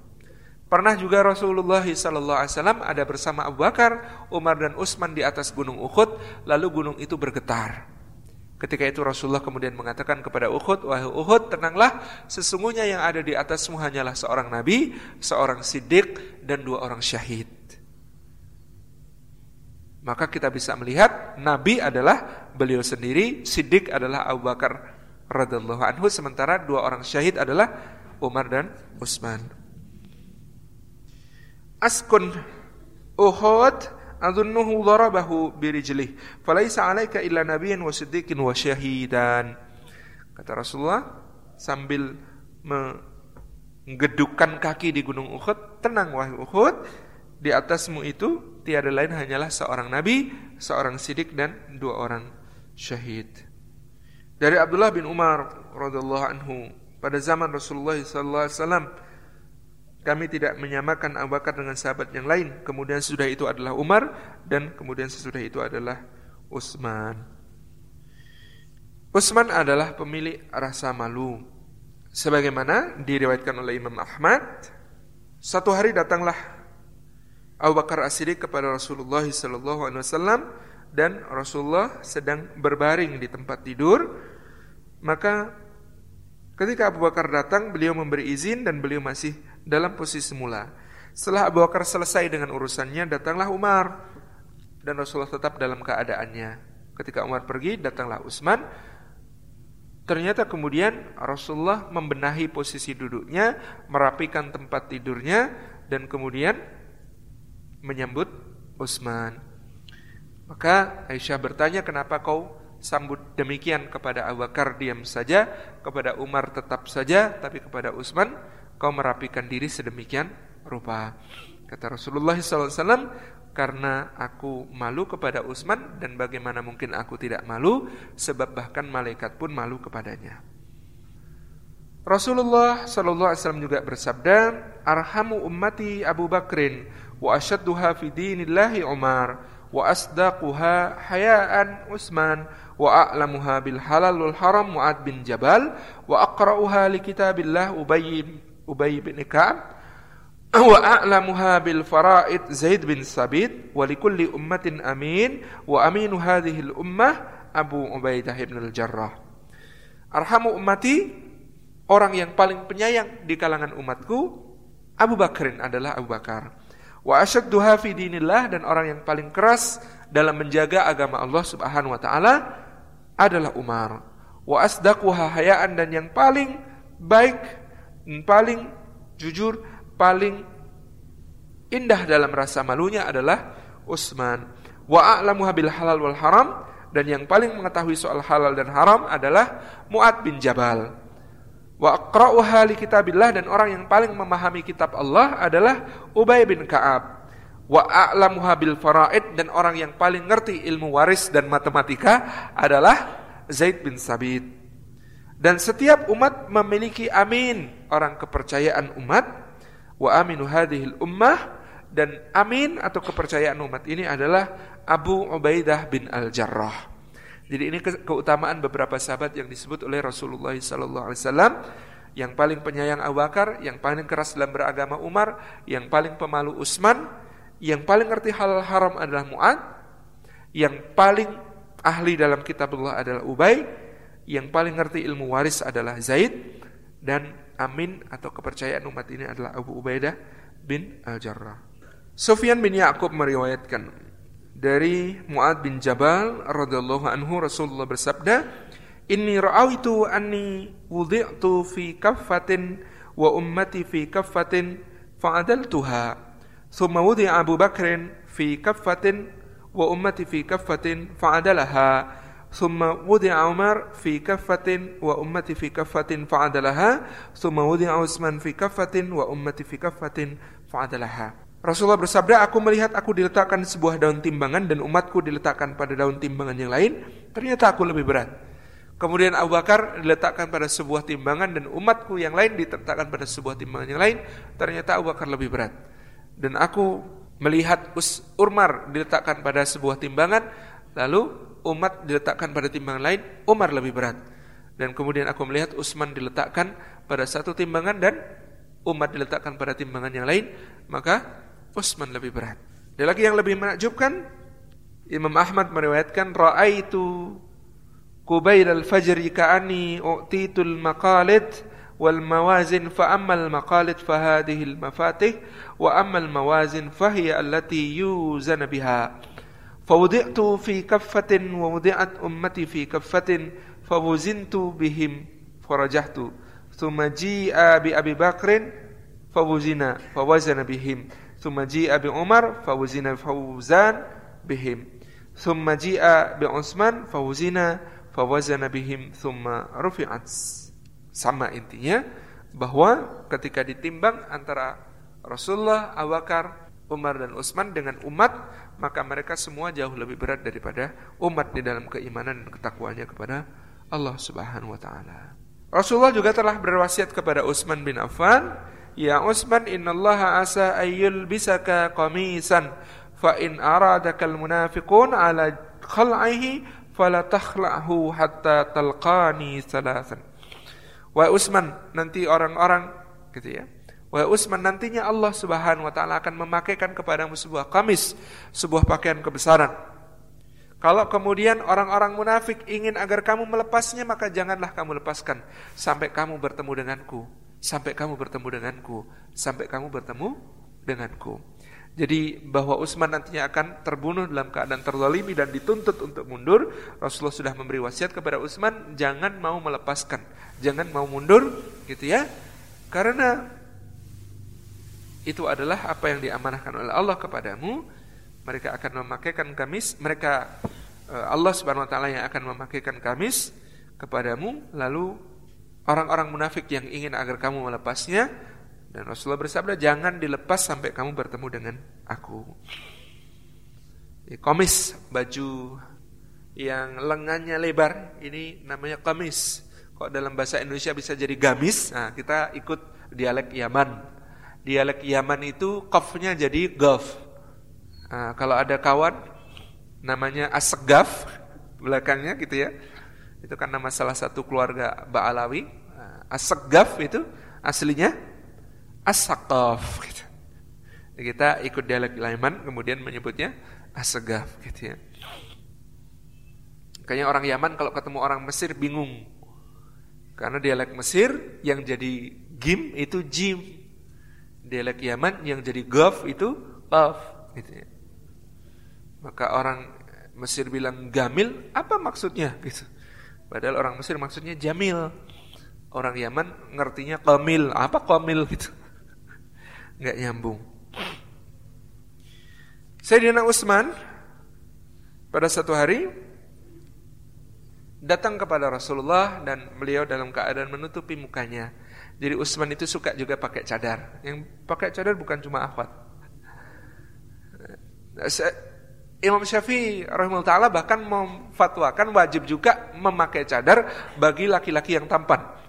Pernah juga Rasulullah SAW ada bersama Abu Bakar, Umar dan Utsman di atas gunung Uhud, lalu gunung itu bergetar. Ketika itu Rasulullah kemudian mengatakan kepada Uhud, wahai Uhud, tenanglah, sesungguhnya yang ada di atasmu hanyalah seorang nabi, seorang siddiq, dan dua orang syahid. Maka kita bisa melihat nabi adalah beliau sendiri, siddiq adalah Abu Bakar radhiyallahu anhu, sementara dua orang syahid adalah Umar dan Utsman. Askun Uhud adunnuhu darabahu birijlih. Falaisa alaika illa nabiyyan wa siddiqin wa syahidan. Kata Rasulullah sambil menggedukkan kaki di gunung Uhud tenang wahai Uhud di atasmu itu tiada lain hanyalah seorang nabi seorang sidik dan dua orang syahid dari Abdullah bin Umar radhiyallahu anhu pada zaman Rasulullah sallallahu alaihi wasallam kami tidak menyamakan Abu Bakar dengan sahabat yang lain. Kemudian sesudah itu adalah Umar dan kemudian sesudah itu adalah Utsman. Utsman adalah pemilik rasa malu. Sebagaimana diriwayatkan oleh Imam Ahmad, satu hari datanglah Abu Bakar As-Siddiq kepada Rasulullah sallallahu alaihi wasallam dan Rasulullah sedang berbaring di tempat tidur. Maka ketika Abu Bakar datang, beliau memberi izin dan beliau masih dalam posisi semula. Setelah Abu Bakar selesai dengan urusannya, datanglah Umar dan Rasulullah tetap dalam keadaannya. Ketika Umar pergi, datanglah Utsman. Ternyata kemudian Rasulullah membenahi posisi duduknya, merapikan tempat tidurnya, dan kemudian menyambut Utsman. Maka Aisyah bertanya, kenapa kau sambut demikian kepada Abu Bakar diam saja, kepada Umar tetap saja, tapi kepada Utsman kau merapikan diri sedemikian rupa. Kata Rasulullah SAW, karena aku malu kepada Utsman dan bagaimana mungkin aku tidak malu, sebab bahkan malaikat pun malu kepadanya. Rasulullah Wasallam juga bersabda, "Arhamu ummati Abu Bakrin wa ashadduha fi dinillahi Umar wa asdaquha hayaan Utsman wa a'lamuha bil halal wal haram Mu'ad bin Jabal. Wa aqra'uha li kitabillah Ubay Ubay bin Ka'ab. Wa a'lamuha bil fara'id Zaid bin Sabit. Wa ummatin amin. Abu Ubaidah bin al-Jarrah. Arhamu ummati orang yang paling penyayang di kalangan umatku Abu Bakrin adalah Abu Bakar wa asyadduha fi dinillah dan orang yang paling keras dalam menjaga agama Allah Subhanahu wa taala adalah Umar wa asdaquha hayaan dan yang paling baik paling jujur paling indah dalam rasa malunya adalah Utsman. Wa a'lamu bil halal wal haram dan yang paling mengetahui soal halal dan haram adalah Mu'ad bin Jabal. Wa aqra'uha li kitabillah dan orang yang paling memahami kitab Allah adalah Ubay bin Ka'ab. Wa a'lamuha bil faraid dan orang yang paling ngerti ilmu waris dan matematika adalah Zaid bin Sabit. Dan setiap umat memiliki amin, orang kepercayaan umat wa aminu hadhil ummah dan amin atau kepercayaan umat ini adalah Abu Ubaidah bin Al-Jarrah. Jadi ini keutamaan beberapa sahabat yang disebut oleh Rasulullah sallallahu alaihi wasallam yang paling penyayang Abu Bakar, yang paling keras dalam beragama Umar, yang paling pemalu Utsman, yang paling ngerti halal haram adalah Mu'ad, yang paling ahli dalam kitabullah adalah Ubay, yang paling ngerti ilmu waris adalah Zaid dan amin atau kepercayaan umat ini adalah Abu Ubaidah bin Al-Jarrah. Sufyan bin Ya'qub meriwayatkan dari Muad bin Jabal radhiyallahu anhu Rasulullah bersabda, "Inni ra'aitu anni wudi'tu fi kaffatin wa ummati fi kaffatin fa'adaltuha." Thumma wudi'a Abu Bakrin fi kaffatin wa ummati fi kaffatin fa'adalaha. ثم وضع عمر في كفة وأمتي في كفة فعدلها ثم وضع عثمان في كفة وأمتي في كفة فعدلها Rasulullah bersabda, aku melihat aku diletakkan sebuah daun timbangan dan umatku diletakkan pada daun timbangan yang lain, ternyata aku lebih berat. Kemudian Abu Bakar diletakkan pada sebuah timbangan dan umatku yang lain diletakkan pada sebuah timbangan yang lain, ternyata Abu Bakar lebih berat. Dan aku melihat Umar diletakkan pada sebuah timbangan, lalu umat diletakkan pada timbangan lain, Umar lebih berat. Dan kemudian aku melihat Utsman diletakkan pada satu timbangan dan umat diletakkan pada timbangan yang lain, maka Utsman lebih berat. Dan lagi yang lebih menakjubkan, Imam Ahmad meriwayatkan raaitu Kubail al-Fajri ka'ani u'titul maqalid wal mawazin fa ammal maqalid fa hadhihi al mafatih wa ammal mawazin fa hiya allati yuzan biha. Fawdi'tu fi kaffatin wa wudi'at ummati fi kaffatin fawuzintu bihim farajahtu. Thumma ji'a bi Abi Bakrin fawuzina fawazana bihim thumma ji'a bi Umar fawzina fawzan bihim. Thumma ji'a bi Utsman fawzina fawazana bihim. Thumma rufi'at. Sama intinya bahwa ketika ditimbang antara Rasulullah, Abu Bakar, Umar dan Utsman dengan umat, maka mereka semua jauh lebih berat daripada umat di dalam keimanan dan ketakwaannya kepada Allah Subhanahu wa taala. Rasulullah juga telah berwasiat kepada Utsman bin Affan "Ya Utsman, innallaha asa ayyul bisaka qamisan fa in aradaka almunafiqun ala khal'ihi fala takhla'hu hatta talqani salasan." Wahai Utsman, nanti orang-orang gitu ya Wahai Utsman, nantinya Allah Subhanahu wa taala akan memakaikan kepadamu sebuah kamis, sebuah pakaian kebesaran. Kalau kemudian orang-orang munafik ingin agar kamu melepasnya, maka janganlah kamu lepaskan sampai kamu bertemu denganku, sampai kamu bertemu denganku, sampai kamu bertemu denganku. Jadi bahwa Utsman nantinya akan terbunuh dalam keadaan terzalimi dan dituntut untuk mundur, Rasulullah sudah memberi wasiat kepada Utsman jangan mau melepaskan, jangan mau mundur gitu ya. Karena itu adalah apa yang diamanahkan oleh Allah kepadamu. Mereka akan memakaikan gamis, mereka eh, Allah Subhanahu wa taala yang akan memakaikan gamis kepadamu lalu orang-orang munafik yang ingin agar kamu melepasnya dan Rasulullah bersabda, jangan dilepas sampai kamu bertemu dengan aku. Komis, baju yang lengannya lebar, ini namanya komis. Kok dalam bahasa Indonesia bisa jadi gamis? Nah, kita ikut dialek Yaman. Dialek Yaman itu kofnya jadi gaf. Nah, kalau ada kawan namanya Asegaf belakangnya gitu ya. Itu kan nama salah satu keluarga Ba'alawi. Asegaf itu aslinya as-saqaf gitu. Kita ikut dialek Yaman kemudian menyebutnya as-sagaf gitu ya. Kayaknya orang Yaman kalau ketemu orang Mesir bingung. Karena dialek Mesir yang jadi gim itu jim. Dialek Yaman yang jadi gaf itu qaf gitu ya. Maka orang Mesir bilang gamil, apa maksudnya gitu. Padahal orang Mesir maksudnya jamil. Orang Yaman ngertinya kamil, apa kamil gitu nggak nyambung. Sayyidina Utsman pada satu hari datang kepada Rasulullah dan beliau dalam keadaan menutupi mukanya. Jadi Utsman itu suka juga pakai cadar. Yang pakai cadar bukan cuma akhwat. Imam Syafi'i rahimahullah taala bahkan memfatwakan wajib juga memakai cadar bagi laki-laki yang tampan.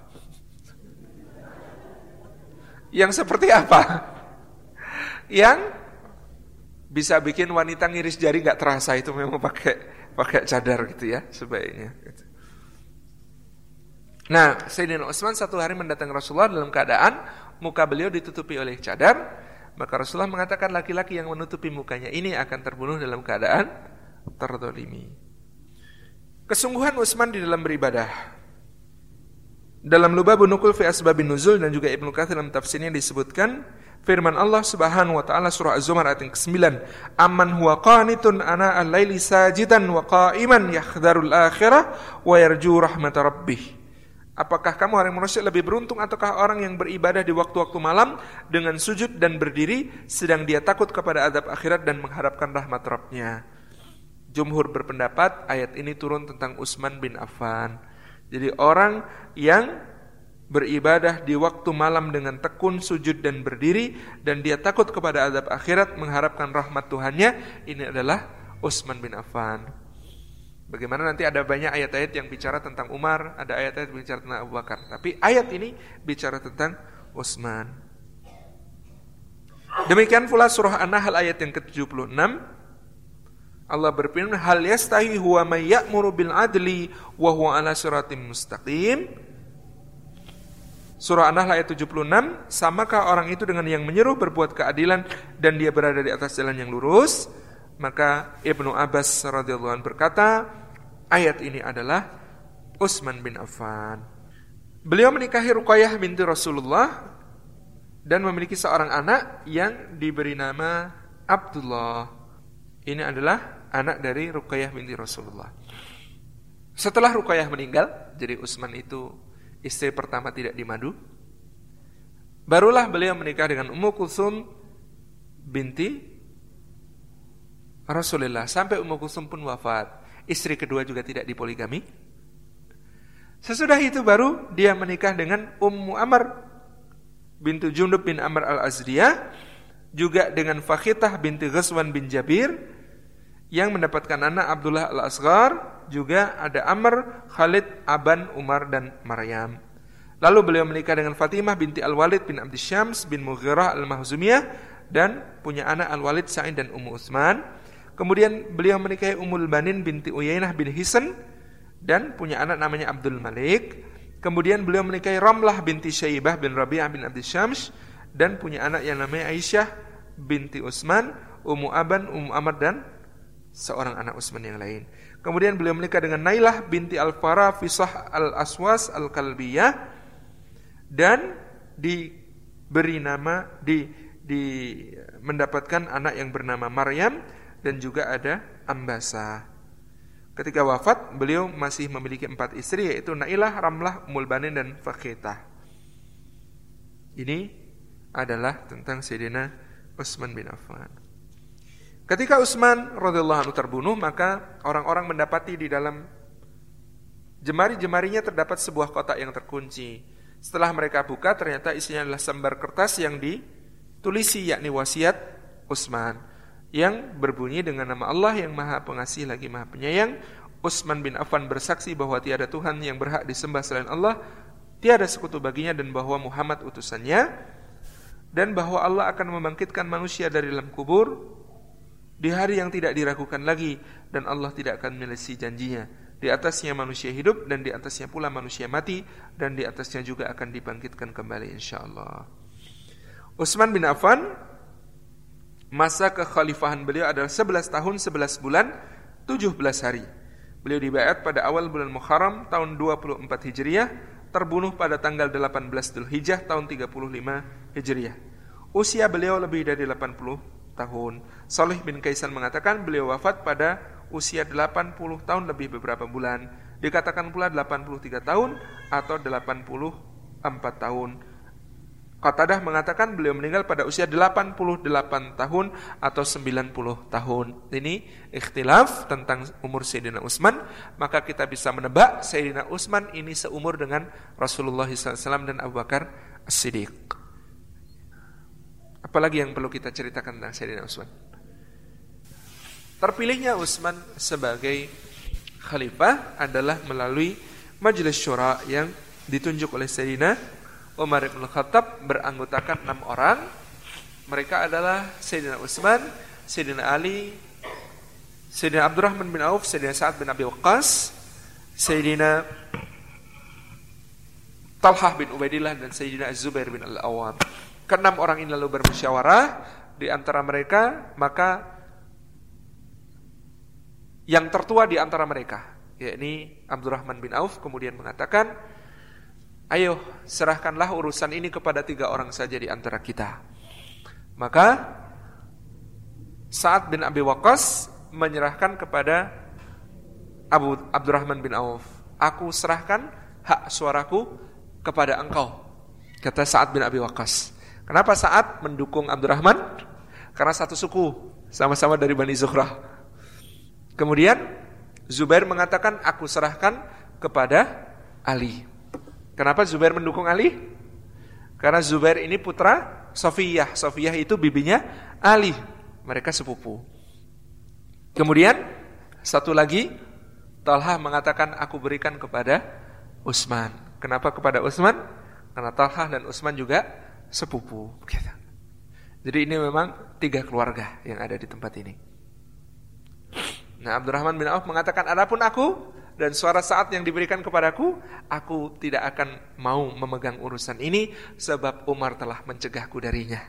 Yang seperti apa? yang bisa bikin wanita ngiris jari nggak terasa itu memang pakai pakai cadar gitu ya sebaiknya. Gitu. Nah, Sayyidina Utsman satu hari mendatangi Rasulullah dalam keadaan muka beliau ditutupi oleh cadar, maka Rasulullah mengatakan laki-laki yang menutupi mukanya ini akan terbunuh dalam keadaan terdolimi. Kesungguhan Utsman di dalam beribadah. Dalam Lubabun Nukul fi Asbabin Nuzul dan juga Ibnu Katsir dalam tafsirnya disebutkan Firman Allah Subhanahu wa taala surah Az-Zumar ayat yang ke-9, "Amman huwa qanitun ana al-laili sajidan wa qa'iman yahdharul akhirah wa yarju rahmat rabbih." Apakah kamu orang manusia lebih beruntung ataukah orang yang beribadah di waktu-waktu malam dengan sujud dan berdiri sedang dia takut kepada adab akhirat dan mengharapkan rahmat Rabbnya? Jumhur berpendapat ayat ini turun tentang Utsman bin Affan. Jadi orang yang beribadah di waktu malam dengan tekun sujud dan berdiri dan dia takut kepada azab akhirat mengharapkan rahmat Tuhannya ini adalah Utsman bin Affan. Bagaimana nanti ada banyak ayat-ayat yang bicara tentang Umar, ada ayat-ayat bicara tentang Abu Bakar. Tapi ayat ini bicara tentang Utsman. Demikian pula surah An-Nahl ayat yang ke-76 Allah berfirman hal yastahi huwa may ya'muru bil adli wa huwa ala siratim mustaqim Surah An-Nahl ayat 76, samakah orang itu dengan yang menyuruh berbuat keadilan dan dia berada di atas jalan yang lurus? Maka Ibnu Abbas radhiyallahu anhu berkata, ayat ini adalah Utsman bin Affan. Beliau menikahi Ruqayyah binti Rasulullah dan memiliki seorang anak yang diberi nama Abdullah. Ini adalah anak dari Ruqayyah binti Rasulullah. Setelah Ruqayyah meninggal, jadi Utsman itu istri pertama tidak dimadu. Barulah beliau menikah dengan Ummu Kulsum binti Rasulullah sampai Ummu Kulsum pun wafat. Istri kedua juga tidak dipoligami. Sesudah itu baru dia menikah dengan Ummu Amr bintu Junub bin Amr al-Azriyah juga dengan Fakhitah binti Ghazwan bin Jabir yang mendapatkan anak Abdullah al-Asghar, juga ada Amr, Khalid, Aban, Umar dan Maryam. Lalu beliau menikah dengan Fatimah binti Al-Walid bin Abdi Syams bin Mughirah Al-Mahzumiyah dan punya anak Al-Walid Sa'id dan Ummu Utsman. Kemudian beliau menikahi Ummul Banin binti Uyainah bin Hisan dan punya anak namanya Abdul Malik. Kemudian beliau menikahi Ramlah binti Syaibah bin Rabi'ah bin Abdi Syams dan punya anak yang namanya Aisyah binti Utsman, Ummu Aban, Ummu Amr dan seorang anak Utsman yang lain. Kemudian beliau menikah dengan Nailah binti Al-Fara Fisah Al-Aswas Al-Kalbiyah dan diberi nama di di mendapatkan anak yang bernama Maryam dan juga ada Ambasa. Ketika wafat, beliau masih memiliki empat istri yaitu Nailah, Ramlah, Mulbanin dan Fakhitah. Ini adalah tentang Sayyidina Utsman bin Affan. Ketika Utsman radhiyallahu anhu terbunuh, maka orang-orang mendapati di dalam jemari-jemarinya terdapat sebuah kotak yang terkunci. Setelah mereka buka, ternyata isinya adalah sembar kertas yang ditulisi yakni wasiat Utsman yang berbunyi dengan nama Allah yang Maha Pengasih lagi Maha Penyayang. Utsman bin Affan bersaksi bahwa tiada Tuhan yang berhak disembah selain Allah, tiada sekutu baginya dan bahwa Muhammad utusannya dan bahwa Allah akan membangkitkan manusia dari dalam kubur di hari yang tidak diragukan lagi dan Allah tidak akan melesi janjinya. Di atasnya manusia hidup dan di atasnya pula manusia mati dan di atasnya juga akan dibangkitkan kembali insyaallah. Utsman bin Affan masa kekhalifahan beliau adalah 11 tahun 11 bulan 17 hari. Beliau dibayat pada awal bulan Muharram tahun 24 Hijriah terbunuh pada tanggal 18 Dzulhijjah tahun 35 Hijriah. Usia beliau lebih dari 80 tahun. Salih bin Kaisan mengatakan beliau wafat pada usia 80 tahun lebih beberapa bulan. Dikatakan pula 83 tahun atau 84 tahun. Qatadah mengatakan beliau meninggal pada usia 88 tahun atau 90 tahun. Ini ikhtilaf tentang umur Sayyidina Utsman, maka kita bisa menebak Sayyidina Utsman ini seumur dengan Rasulullah SAW dan Abu Bakar As-Siddiq. Apalagi yang perlu kita ceritakan tentang Sayyidina Utsman? Terpilihnya Utsman sebagai khalifah adalah melalui majelis syura yang ditunjuk oleh Sayyidina Umar bin Khattab beranggotakan enam orang. Mereka adalah Sayyidina Utsman, Sayyidina Ali, Sayyidina Abdurrahman bin Auf, Sayyidina Sa'ad bin Abi Waqqas, Sayyidina Talhah bin Ubaidillah dan Sayyidina Az-Zubair bin Al-Awwam. Keenam orang ini lalu bermusyawarah di antara mereka, maka yang tertua di antara mereka, yakni Abdurrahman bin Auf kemudian mengatakan, Ayo serahkanlah urusan ini kepada tiga orang saja di antara kita. Maka saat bin Abi Waqqas menyerahkan kepada Abu Abdurrahman bin Auf. Aku serahkan hak suaraku kepada engkau. Kata Sa'ad bin Abi Waqqas. Kenapa Sa'ad mendukung Abdurrahman? Karena satu suku, sama-sama dari Bani Zuhrah. Kemudian Zubair mengatakan aku serahkan kepada Ali. Kenapa Zubair mendukung Ali? Karena Zubair ini putra Sofiyah. Sofiyah itu bibinya Ali. Mereka sepupu. Kemudian satu lagi Talha mengatakan aku berikan kepada Utsman. Kenapa kepada Utsman? Karena Talha dan Utsman juga sepupu. Jadi ini memang tiga keluarga yang ada di tempat ini. Nah Abdurrahman bin Auf mengatakan, adapun aku dan suara saat yang diberikan kepadaku, aku tidak akan mau memegang urusan ini sebab Umar telah mencegahku darinya.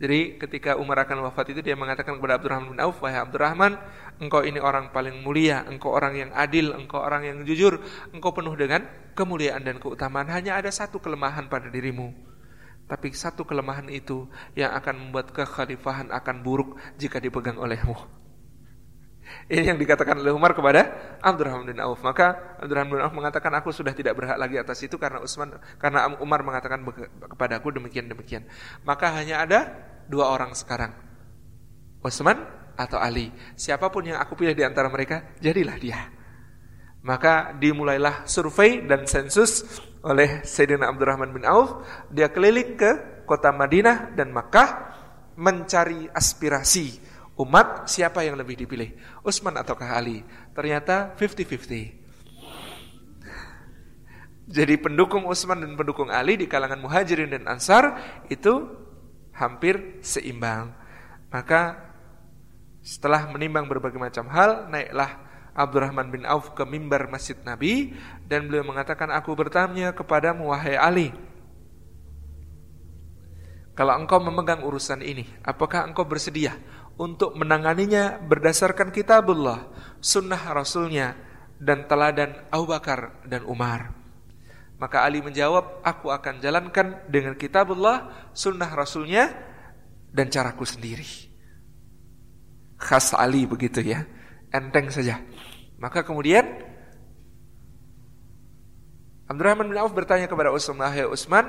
Jadi ketika Umar akan wafat itu dia mengatakan kepada Abdurrahman bin Auf, "Wahai Abdurrahman, engkau ini orang paling mulia, engkau orang yang adil, engkau orang yang jujur, engkau penuh dengan kemuliaan dan keutamaan. Hanya ada satu kelemahan pada dirimu. Tapi satu kelemahan itu yang akan membuat kekhalifahan akan buruk jika dipegang olehmu." Ini yang dikatakan oleh Umar kepada Abdurrahman bin Auf. Maka Abdurrahman bin Auf mengatakan aku sudah tidak berhak lagi atas itu karena Utsman karena Umar mengatakan kepadaku demikian demikian. Maka hanya ada dua orang sekarang. Utsman atau Ali. Siapa pun yang aku pilih di antara mereka, jadilah dia. Maka dimulailah survei dan sensus oleh Sayyidina Abdurrahman bin Auf. Dia keliling ke kota Madinah dan Makkah mencari aspirasi umat siapa yang lebih dipilih? Utsman ataukah Ali? Ternyata 50-50. Jadi pendukung Utsman dan pendukung Ali di kalangan Muhajirin dan Ansar itu hampir seimbang. Maka setelah menimbang berbagai macam hal, naiklah Abdurrahman bin Auf ke mimbar Masjid Nabi dan beliau mengatakan, "Aku bertanya kepadamu wahai Ali, kalau engkau memegang urusan ini, apakah engkau bersedia untuk menanganinya berdasarkan kitabullah, sunnah rasulnya, dan teladan Abu Bakar dan Umar. Maka Ali menjawab, aku akan jalankan dengan kitabullah, sunnah rasulnya, dan caraku sendiri. Khas Ali begitu ya. Enteng saja. Maka kemudian Abdurrahman bin Auf bertanya kepada Utsman, "Hai Utsman,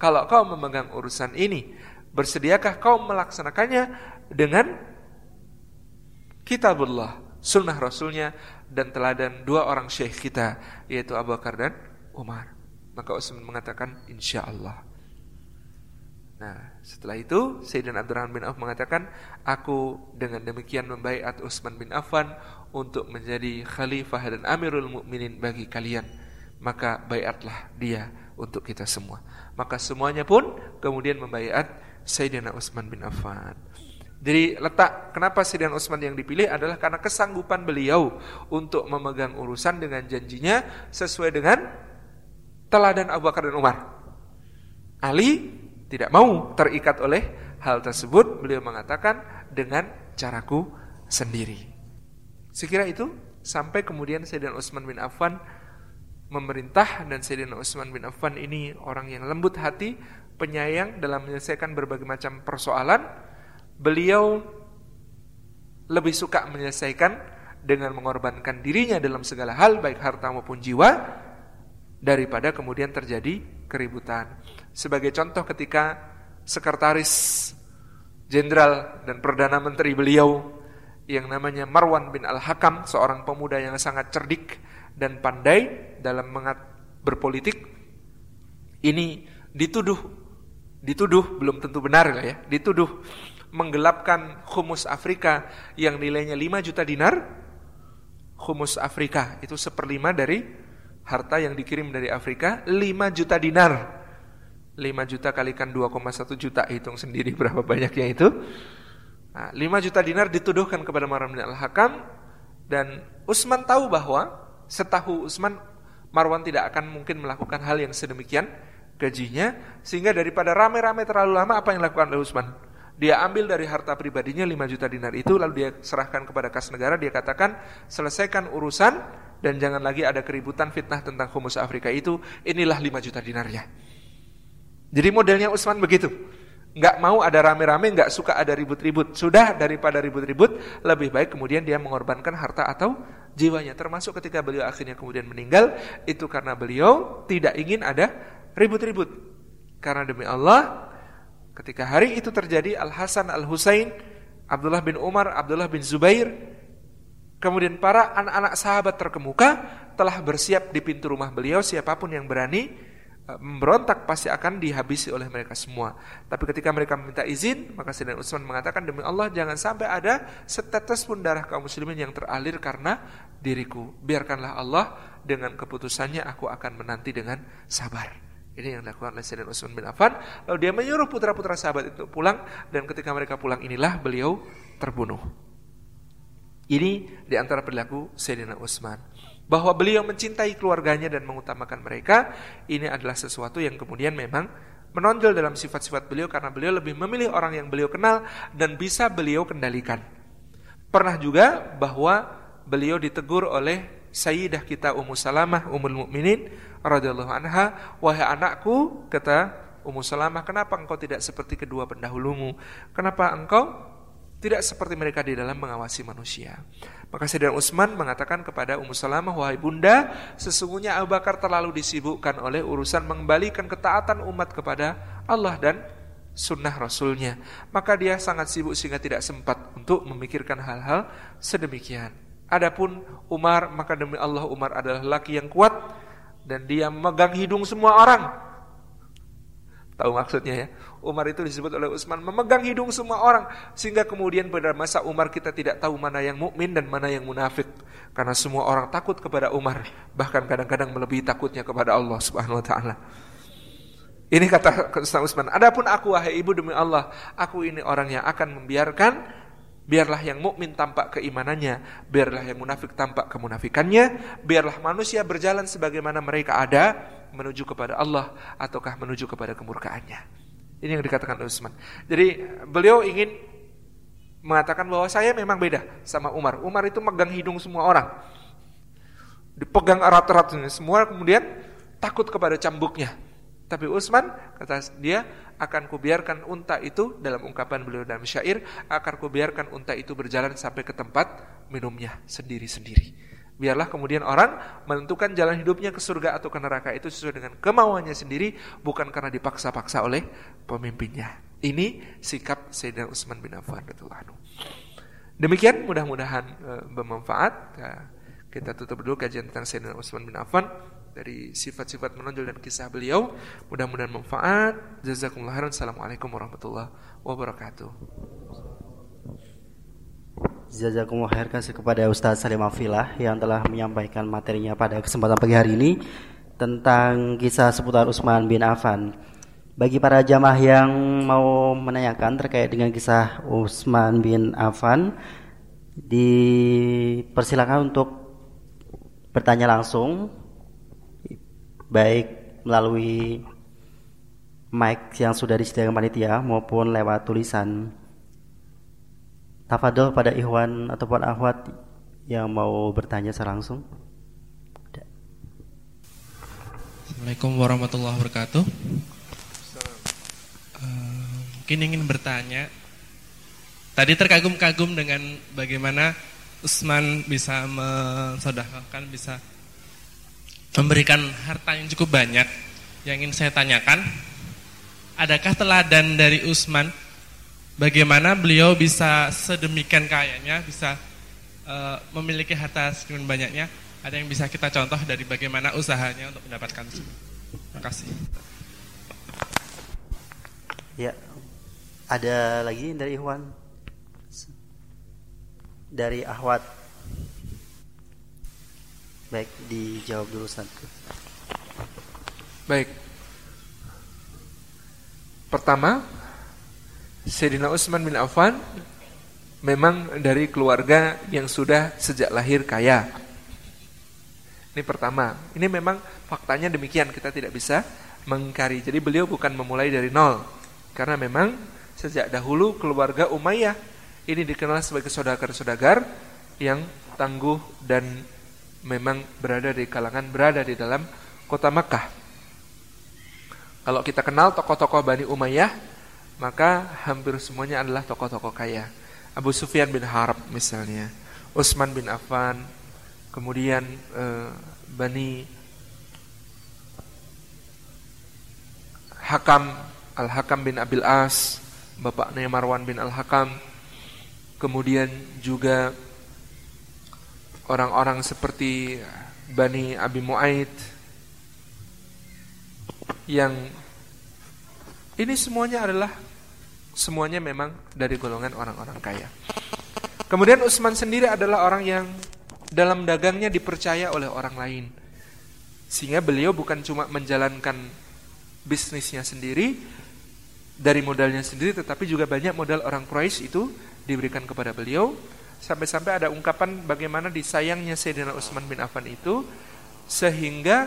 kalau kau memegang urusan ini, bersediakah kau melaksanakannya dengan kitabullah, sunnah rasulnya dan teladan dua orang syekh kita yaitu Abu Bakar dan Umar?" Maka Utsman mengatakan, "Insya Allah." Nah, setelah itu Sayyidina Abdurrahman bin Auf mengatakan, "Aku dengan demikian membaiat Utsman bin Affan untuk menjadi khalifah dan amirul mukminin bagi kalian. Maka baiatlah dia untuk kita semua." Maka semuanya pun kemudian membaiat Sayyidina Utsman bin Affan. Jadi letak kenapa Sayyidina Utsman yang dipilih adalah karena kesanggupan beliau untuk memegang urusan dengan janjinya sesuai dengan teladan Abu Bakar dan Umar. Ali tidak mau terikat oleh hal tersebut, beliau mengatakan dengan caraku sendiri. Sekira itu sampai kemudian Sayyidina Utsman bin Affan memerintah dan Sayyidina Utsman bin Affan ini orang yang lembut hati, penyayang dalam menyelesaikan berbagai macam persoalan. Beliau lebih suka menyelesaikan dengan mengorbankan dirinya dalam segala hal baik harta maupun jiwa daripada kemudian terjadi keributan. Sebagai contoh ketika sekretaris jenderal dan perdana menteri beliau yang namanya Marwan bin Al-Hakam, seorang pemuda yang sangat cerdik dan pandai dalam mengat berpolitik, ini dituduh dituduh belum tentu benar lah ya, dituduh menggelapkan humus Afrika yang nilainya 5 juta dinar. Humus Afrika itu seperlima dari harta yang dikirim dari Afrika 5 juta dinar. 5 juta kalikan 2,1 juta hitung sendiri berapa banyaknya itu. Nah, 5 juta dinar dituduhkan kepada Marwan bin Al-Hakam dan Utsman tahu bahwa setahu Utsman Marwan tidak akan mungkin melakukan hal yang sedemikian gajinya sehingga daripada rame-rame terlalu lama apa yang dilakukan oleh Utsman? Dia ambil dari harta pribadinya 5 juta dinar itu lalu dia serahkan kepada kas negara dia katakan selesaikan urusan dan jangan lagi ada keributan fitnah tentang humus Afrika itu inilah 5 juta dinarnya. Jadi modelnya Utsman begitu. Nggak mau ada rame-rame, nggak suka ada ribut-ribut. Sudah daripada ribut-ribut, lebih baik kemudian dia mengorbankan harta atau jiwanya. Termasuk ketika beliau akhirnya kemudian meninggal, itu karena beliau tidak ingin ada ribut-ribut. Karena demi Allah, ketika hari itu terjadi, Al-Hasan, Al-Husain, Abdullah bin Umar, Abdullah bin Zubair, kemudian para anak-anak sahabat terkemuka telah bersiap di pintu rumah beliau, siapa pun yang berani, memberontak pasti akan dihabisi oleh mereka semua. Tapi ketika mereka meminta izin, maka Sayyidina Utsman mengatakan demi Allah jangan sampai ada setetes pun darah kaum muslimin yang teralir karena diriku. Biarkanlah Allah dengan keputusannya aku akan menanti dengan sabar. Ini yang dilakukan oleh Sayyidina Utsman bin Affan. Lalu dia menyuruh putra-putra sahabat itu pulang dan ketika mereka pulang inilah beliau terbunuh. Ini di antara perilaku Sayyidina Utsman bahwa beliau mencintai keluarganya dan mengutamakan mereka, ini adalah sesuatu yang kemudian memang menonjol dalam sifat-sifat beliau karena beliau lebih memilih orang yang beliau kenal dan bisa beliau kendalikan. Pernah juga bahwa beliau ditegur oleh Sayyidah kita Ummu Salamah Ummul Mukminin radhiyallahu anha, "Wahai anakku," kata Ummu Salamah, "kenapa engkau tidak seperti kedua pendahulumu? Kenapa engkau tidak seperti mereka di dalam mengawasi manusia?" Maka Sayyidina Utsman mengatakan kepada Ummu Salamah, "Wahai Bunda, sesungguhnya Abu Bakar terlalu disibukkan oleh urusan mengembalikan ketaatan umat kepada Allah dan sunnah Rasulnya. Maka dia sangat sibuk sehingga tidak sempat untuk memikirkan hal-hal sedemikian. Adapun Umar, maka demi Allah Umar adalah laki yang kuat dan dia memegang hidung semua orang Tahu maksudnya ya? Umar itu disebut oleh Utsman memegang hidung semua orang sehingga kemudian pada masa Umar kita tidak tahu mana yang mukmin dan mana yang munafik karena semua orang takut kepada Umar bahkan kadang-kadang melebihi takutnya kepada Allah Subhanahu wa taala. Ini kata Ustaz Utsman, adapun aku wahai ibu demi Allah, aku ini orang yang akan membiarkan biarlah yang mukmin tampak keimanannya, biarlah yang munafik tampak kemunafikannya, biarlah manusia berjalan sebagaimana mereka ada menuju kepada Allah ataukah menuju kepada kemurkaannya. Ini yang dikatakan Utsman. Jadi beliau ingin mengatakan bahwa saya memang beda sama Umar. Umar itu megang hidung semua orang. Dipegang erat-erat semua kemudian takut kepada cambuknya. Tapi Utsman kata dia akan kubiarkan unta itu dalam ungkapan beliau dalam syair akan kubiarkan unta itu berjalan sampai ke tempat minumnya sendiri-sendiri. Biarlah kemudian orang menentukan jalan hidupnya ke surga atau ke neraka itu sesuai dengan kemauannya sendiri bukan karena dipaksa-paksa oleh pemimpinnya. Ini sikap Sayyidina Utsman bin Affan radhiyallahu Demikian mudah-mudahan e, bermanfaat. Ya, kita tutup dulu kajian tentang Sayyidina Utsman bin Affan dari sifat-sifat menonjol dan kisah beliau. Mudah-mudahan manfaat. Jazakumullah khairan. Assalamualaikum warahmatullahi wabarakatuh. Jazakumullah khair kasih kepada Ustaz Salim Afilah yang telah menyampaikan materinya pada kesempatan pagi hari ini tentang kisah seputar Utsman bin Affan. Bagi para jamaah yang mau menanyakan terkait dengan kisah Utsman bin Affan, dipersilakan untuk bertanya langsung baik melalui mic yang sudah disediakan panitia maupun lewat tulisan. Tafadol pada Ikhwan ataupun Ahwat yang mau bertanya secara langsung. Assalamualaikum warahmatullahi wabarakatuh. Uh, mungkin ingin bertanya. Tadi terkagum-kagum dengan bagaimana Usman bisa mensodahkan, bisa memberikan harta yang cukup banyak. Yang ingin saya tanyakan, adakah teladan dari Usman bagaimana beliau bisa sedemikian kayanya, bisa uh, memiliki harta sekian banyaknya? Ada yang bisa kita contoh dari bagaimana usahanya untuk mendapatkan itu? Terima kasih. Ya, ada lagi dari Ikhwan? Dari Ahwat. Baik, dijawab dulu satu. Baik. Pertama, Sayyidina Utsman bin Affan memang dari keluarga yang sudah sejak lahir kaya. Ini pertama. Ini memang faktanya demikian, kita tidak bisa mengingkari. Jadi beliau bukan memulai dari nol. Karena memang sejak dahulu keluarga Umayyah ini dikenal sebagai saudagar-saudagar yang tangguh dan memang berada di kalangan berada di dalam kota Makkah. Kalau kita kenal tokoh-tokoh Bani Umayyah, maka hampir semuanya adalah tokoh-tokoh kaya. Abu Sufyan bin Harb misalnya, Utsman bin Affan, kemudian eh, Bani Hakam Al-Hakam bin Abil As, bapaknya Marwan bin Al-Hakam, kemudian juga orang-orang seperti Bani Abi Mu'aid yang ini semuanya adalah semuanya memang dari golongan orang-orang kaya. Kemudian Utsman sendiri adalah orang yang dalam dagangnya dipercaya oleh orang lain. Sehingga beliau bukan cuma menjalankan bisnisnya sendiri dari modalnya sendiri tetapi juga banyak modal orang Quraisy itu diberikan kepada beliau Sampai-sampai ada ungkapan bagaimana disayangnya Sayyidina Utsman bin Affan itu sehingga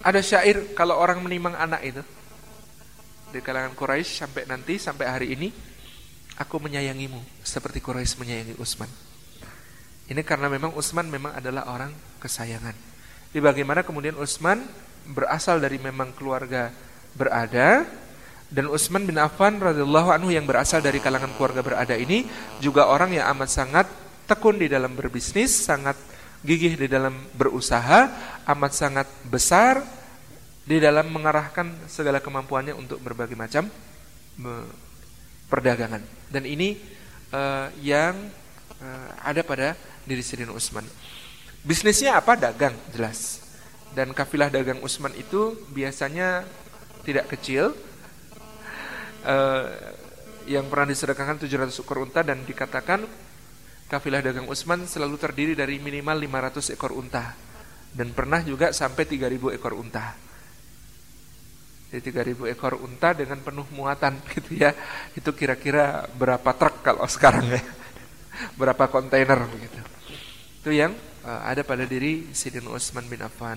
ada syair kalau orang menimang anak itu di kalangan Quraisy sampai nanti sampai hari ini aku menyayangimu seperti Quraisy menyayangi Utsman. Ini karena memang Utsman memang adalah orang kesayangan. Di bagaimana kemudian Utsman berasal dari memang keluarga berada dan Utsman bin Affan radhiyallahu anhu yang berasal dari kalangan keluarga berada ini juga orang yang amat sangat tekun di dalam berbisnis, sangat gigih di dalam berusaha, amat sangat besar di dalam mengarahkan segala kemampuannya untuk berbagai macam perdagangan. Dan ini uh, yang uh, ada pada diri Sayyidina Utsman. Bisnisnya apa? Dagang, jelas. Dan kafilah dagang Utsman itu biasanya tidak kecil, uh, yang pernah disedekahkan 700 ekor unta dan dikatakan kafilah dagang Utsman selalu terdiri dari minimal 500 ekor unta dan pernah juga sampai 3000 ekor unta. Jadi 3000 ekor unta dengan penuh muatan gitu ya. Itu kira-kira berapa truk kalau sekarang ya. berapa kontainer begitu. Itu yang uh, ada pada diri Sidin Utsman bin Affan.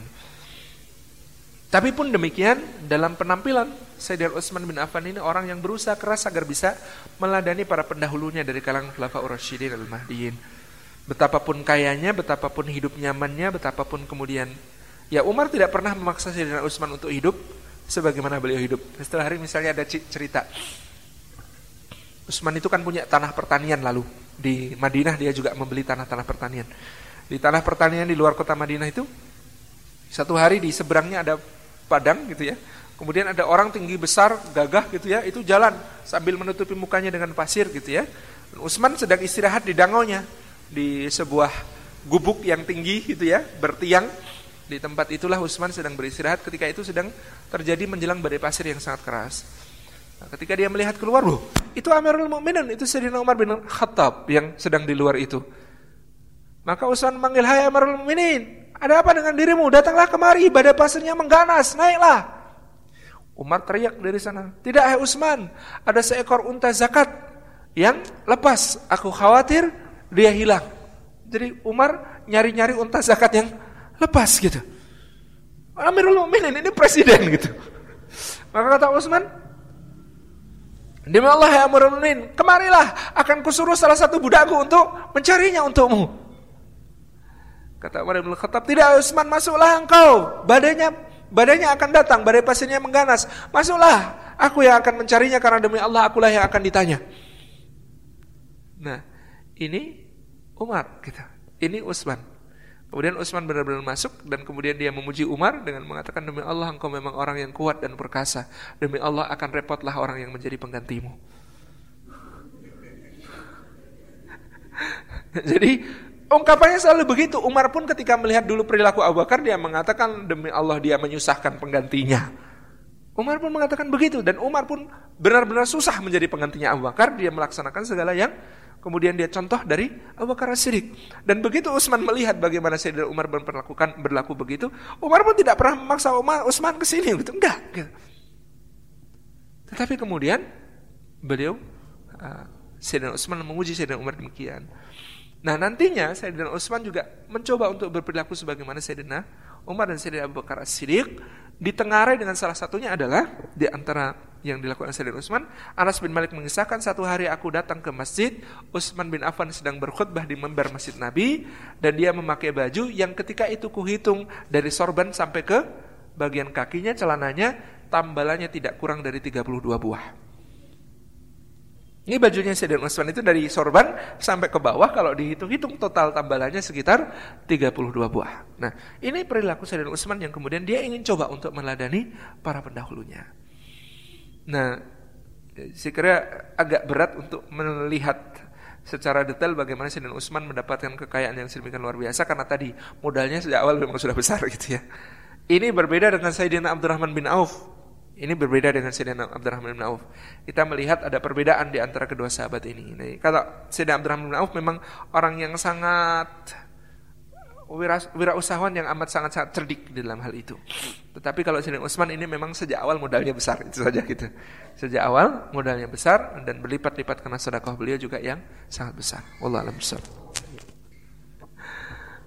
Tapi pun demikian dalam penampilan Sayyidina Utsman bin Affan ini orang yang berusaha keras agar bisa meladani para pendahulunya dari kalangan Khulafaur Rasyidin al-Mahdiyin. Betapapun kayanya, betapapun hidup nyamannya, betapapun kemudian Ya Umar tidak pernah memaksa Sayyidina Utsman untuk hidup sebagaimana beliau hidup. Setelah hari misalnya ada cerita. Utsman itu kan punya tanah pertanian lalu. Di Madinah dia juga membeli tanah-tanah pertanian. Di tanah pertanian di luar kota Madinah itu, satu hari di seberangnya ada padang gitu ya. Kemudian ada orang tinggi besar, gagah gitu ya, itu jalan sambil menutupi mukanya dengan pasir gitu ya. Utsman sedang istirahat di dangonya di sebuah gubuk yang tinggi gitu ya, bertiang di tempat itulah Utsman sedang beristirahat ketika itu sedang terjadi menjelang badai pasir yang sangat keras. Nah, ketika dia melihat keluar, loh, itu Amirul Mukminin, itu Sayyidina Umar bin Khattab yang sedang di luar itu. Maka Utsman manggil, "Hai Amirul Mukminin, ada apa dengan dirimu? Datanglah kemari, badai pasirnya mengganas, naiklah." Umar teriak dari sana, "Tidak, hai Utsman, ada seekor unta zakat yang lepas. Aku khawatir dia hilang." Jadi Umar nyari-nyari unta zakat yang lepas gitu. Amirul Mukminin ini presiden gitu. Maka kata Utsman, Demi Allah ya Amirul Mukminin, kemarilah akan kusuruh salah satu budakku untuk mencarinya untukmu. Kata Umar bin Khattab, tidak Utsman masuklah engkau. Badainya badainya akan datang, badai pasirnya mengganas. Masuklah, aku yang akan mencarinya karena demi Allah akulah yang akan ditanya. Nah, ini Umar kita. Ini Utsman. Kemudian Utsman benar-benar masuk dan kemudian dia memuji Umar dengan mengatakan demi Allah engkau memang orang yang kuat dan perkasa. Demi Allah akan repotlah orang yang menjadi penggantimu. Jadi ungkapannya selalu begitu. Umar pun ketika melihat dulu perilaku Abu Bakar dia mengatakan demi Allah dia menyusahkan penggantinya. Umar pun mengatakan begitu dan Umar pun benar-benar susah menjadi penggantinya Abu Bakar. Dia melaksanakan segala yang Kemudian dia contoh dari Abu Bakar Siddiq. Dan begitu Utsman melihat bagaimana Sayyidina Umar memperlakukan berlaku begitu, Umar pun tidak pernah memaksa Umar Utsman ke sini gitu. Enggak. Tetapi kemudian beliau uh, Sayyidina Utsman menguji Sayyidina Umar demikian. Nah, nantinya Sayyidina Utsman juga mencoba untuk berperilaku sebagaimana Sayyidina Umar dan Sayyidina Abu Bakar Siddiq ditengarai dengan salah satunya adalah di antara yang dilakukan Sayyidina Utsman, Anas bin Malik mengisahkan satu hari aku datang ke masjid, Utsman bin Affan sedang berkhutbah di member Masjid Nabi dan dia memakai baju yang ketika itu kuhitung dari sorban sampai ke bagian kakinya celananya tambalannya tidak kurang dari 32 buah. Ini bajunya Sayyidina Utsman itu dari sorban sampai ke bawah kalau dihitung-hitung total tambalannya sekitar 32 buah. Nah, ini perilaku Sayyidina Utsman yang kemudian dia ingin coba untuk meladani para pendahulunya. Nah, saya kira agak berat untuk melihat secara detail bagaimana Sayyidina Utsman mendapatkan kekayaan yang sedemikian luar biasa karena tadi modalnya sejak awal memang sudah besar gitu ya. Ini berbeda dengan Sayyidina Abdurrahman bin Auf. Ini berbeda dengan Sayyidina Abdurrahman bin Auf. Kita melihat ada perbedaan di antara kedua sahabat ini. Nah, kalau Sayyidina Abdurrahman bin Auf memang orang yang sangat wira, usahawan yang amat sangat-sangat cerdik di dalam hal itu. Tetapi kalau Sayyidina Utsman ini memang sejak awal modalnya besar itu saja gitu. Sejak awal modalnya besar dan berlipat-lipat karena sedekah beliau juga yang sangat besar. Wallah alam besar.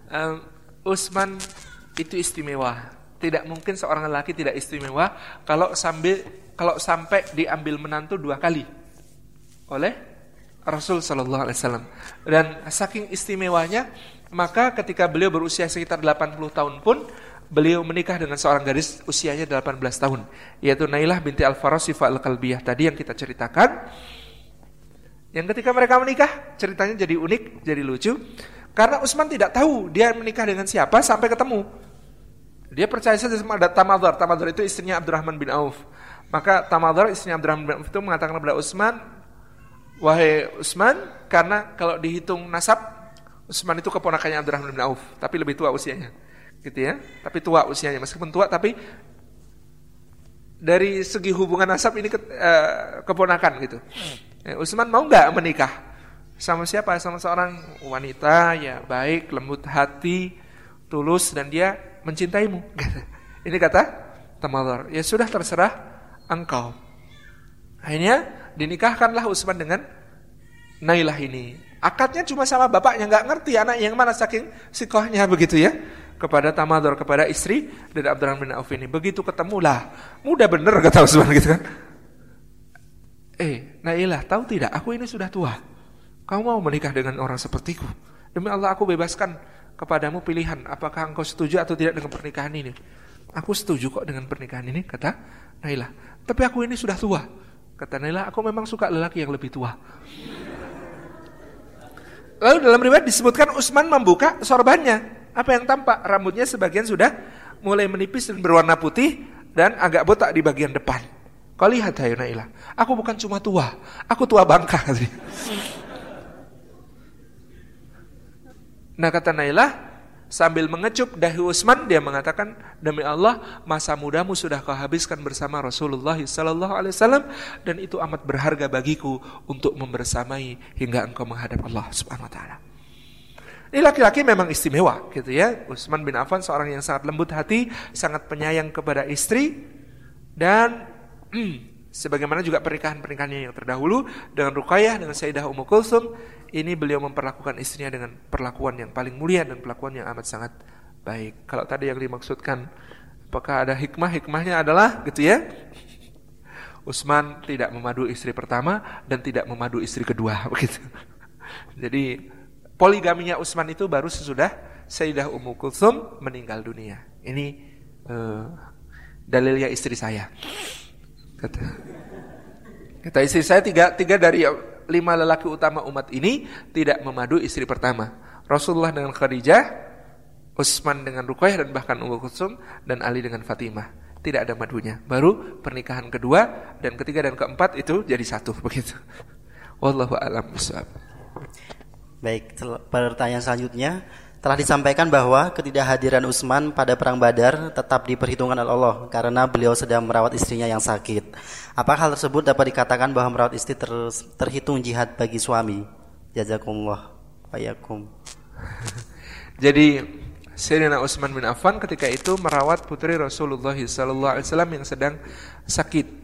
Um, Utsman itu istimewa. Tidak mungkin seorang lelaki tidak istimewa kalau sambil kalau sampai diambil menantu dua kali oleh Rasul Shallallahu Alaihi Wasallam. Dan saking istimewanya maka ketika beliau berusia sekitar 80 tahun pun beliau menikah dengan seorang gadis usianya 18 tahun yaitu Nailah binti Al-Farasifah Al-Kalbiyah tadi yang kita ceritakan. Yang ketika mereka menikah ceritanya jadi unik, jadi lucu. Karena Utsman tidak tahu dia menikah dengan siapa sampai ketemu dia percaya saja sama Tamadhar Tamadhar itu istrinya Abdurrahman bin Auf maka Tamadhar istrinya Abdurrahman bin Auf itu mengatakan kepada Utsman wahai Utsman karena kalau dihitung nasab Utsman itu keponakannya Abdurrahman bin Auf, tapi lebih tua usianya. Gitu ya. Tapi tua usianya, meskipun tua tapi dari segi hubungan nasab ini ke, uh, keponakan gitu. Eh, Utsman mau nggak menikah sama siapa? Sama seorang wanita ya baik, lembut hati, tulus dan dia mencintaimu. ini kata Tamadhar. Ya sudah terserah engkau. Akhirnya dinikahkanlah Utsman dengan Nailah ini. Akadnya cuma sama bapaknya, nggak ngerti anak yang mana saking sikohnya begitu ya. Kepada Tamador, kepada istri dari Abdurrahman bin Auf ini. Begitu ketemulah, mudah bener kata Utsman gitu kan. Eh, Nailah, tahu tidak, aku ini sudah tua. Kamu mau menikah dengan orang sepertiku? Demi Allah aku bebaskan kepadamu pilihan, apakah engkau setuju atau tidak dengan pernikahan ini? Aku setuju kok dengan pernikahan ini, kata Naila. Tapi aku ini sudah tua. Kata Naila, aku memang suka lelaki yang lebih tua. Lalu dalam riwayat disebutkan Utsman membuka sorbannya. Apa yang tampak? Rambutnya sebagian sudah mulai menipis dan berwarna putih dan agak botak di bagian depan. Kau lihat hai Naila, aku bukan cuma tua, aku tua bangka. Nah kata Nailah sambil mengecup dahi Utsman dia mengatakan demi Allah masa mudamu sudah kau habiskan bersama Rasulullah sallallahu alaihi wasallam dan itu amat berharga bagiku untuk membersamai hingga engkau menghadap Allah Subhanahu wa taala. Ini laki-laki memang istimewa gitu ya. Utsman bin Affan seorang yang sangat lembut hati, sangat penyayang kepada istri dan sebagaimana juga pernikahan-pernikahannya yang terdahulu dengan Ruqayyah dengan Sayyidah Ummu Kulsum ini beliau memperlakukan istrinya dengan perlakuan yang paling mulia dan perlakuan yang amat sangat baik. Kalau tadi yang dimaksudkan apakah ada hikmah? Hikmahnya adalah gitu ya. Utsman tidak memadu istri pertama dan tidak memadu istri kedua begitu. Jadi poligaminya Utsman itu baru sesudah Sayyidah Ummu Kulsum meninggal dunia. Ini uh, dalilnya istri saya. Kata, kata istri saya tiga, tiga dari lima lelaki utama umat ini tidak memadu istri pertama. Rasulullah dengan Khadijah, Utsman dengan Ruqayyah dan bahkan Ummu Kulsum dan Ali dengan Fatimah. Tidak ada madunya. Baru pernikahan kedua dan ketiga dan keempat itu jadi satu begitu. Wallahu a'lam bishawab. Baik, pertanyaan selanjutnya telah disampaikan bahwa ketidakhadiran Utsman pada perang Badar tetap diperhitungkan oleh Allah karena beliau sedang merawat istrinya yang sakit. Apakah hal tersebut dapat dikatakan bahwa merawat istri ter, terhitung jihad bagi suami? Jazakumullah. Wayakum. Jadi Sayyidina Utsman bin Affan ketika itu merawat putri Rasulullah SAW yang sedang sakit.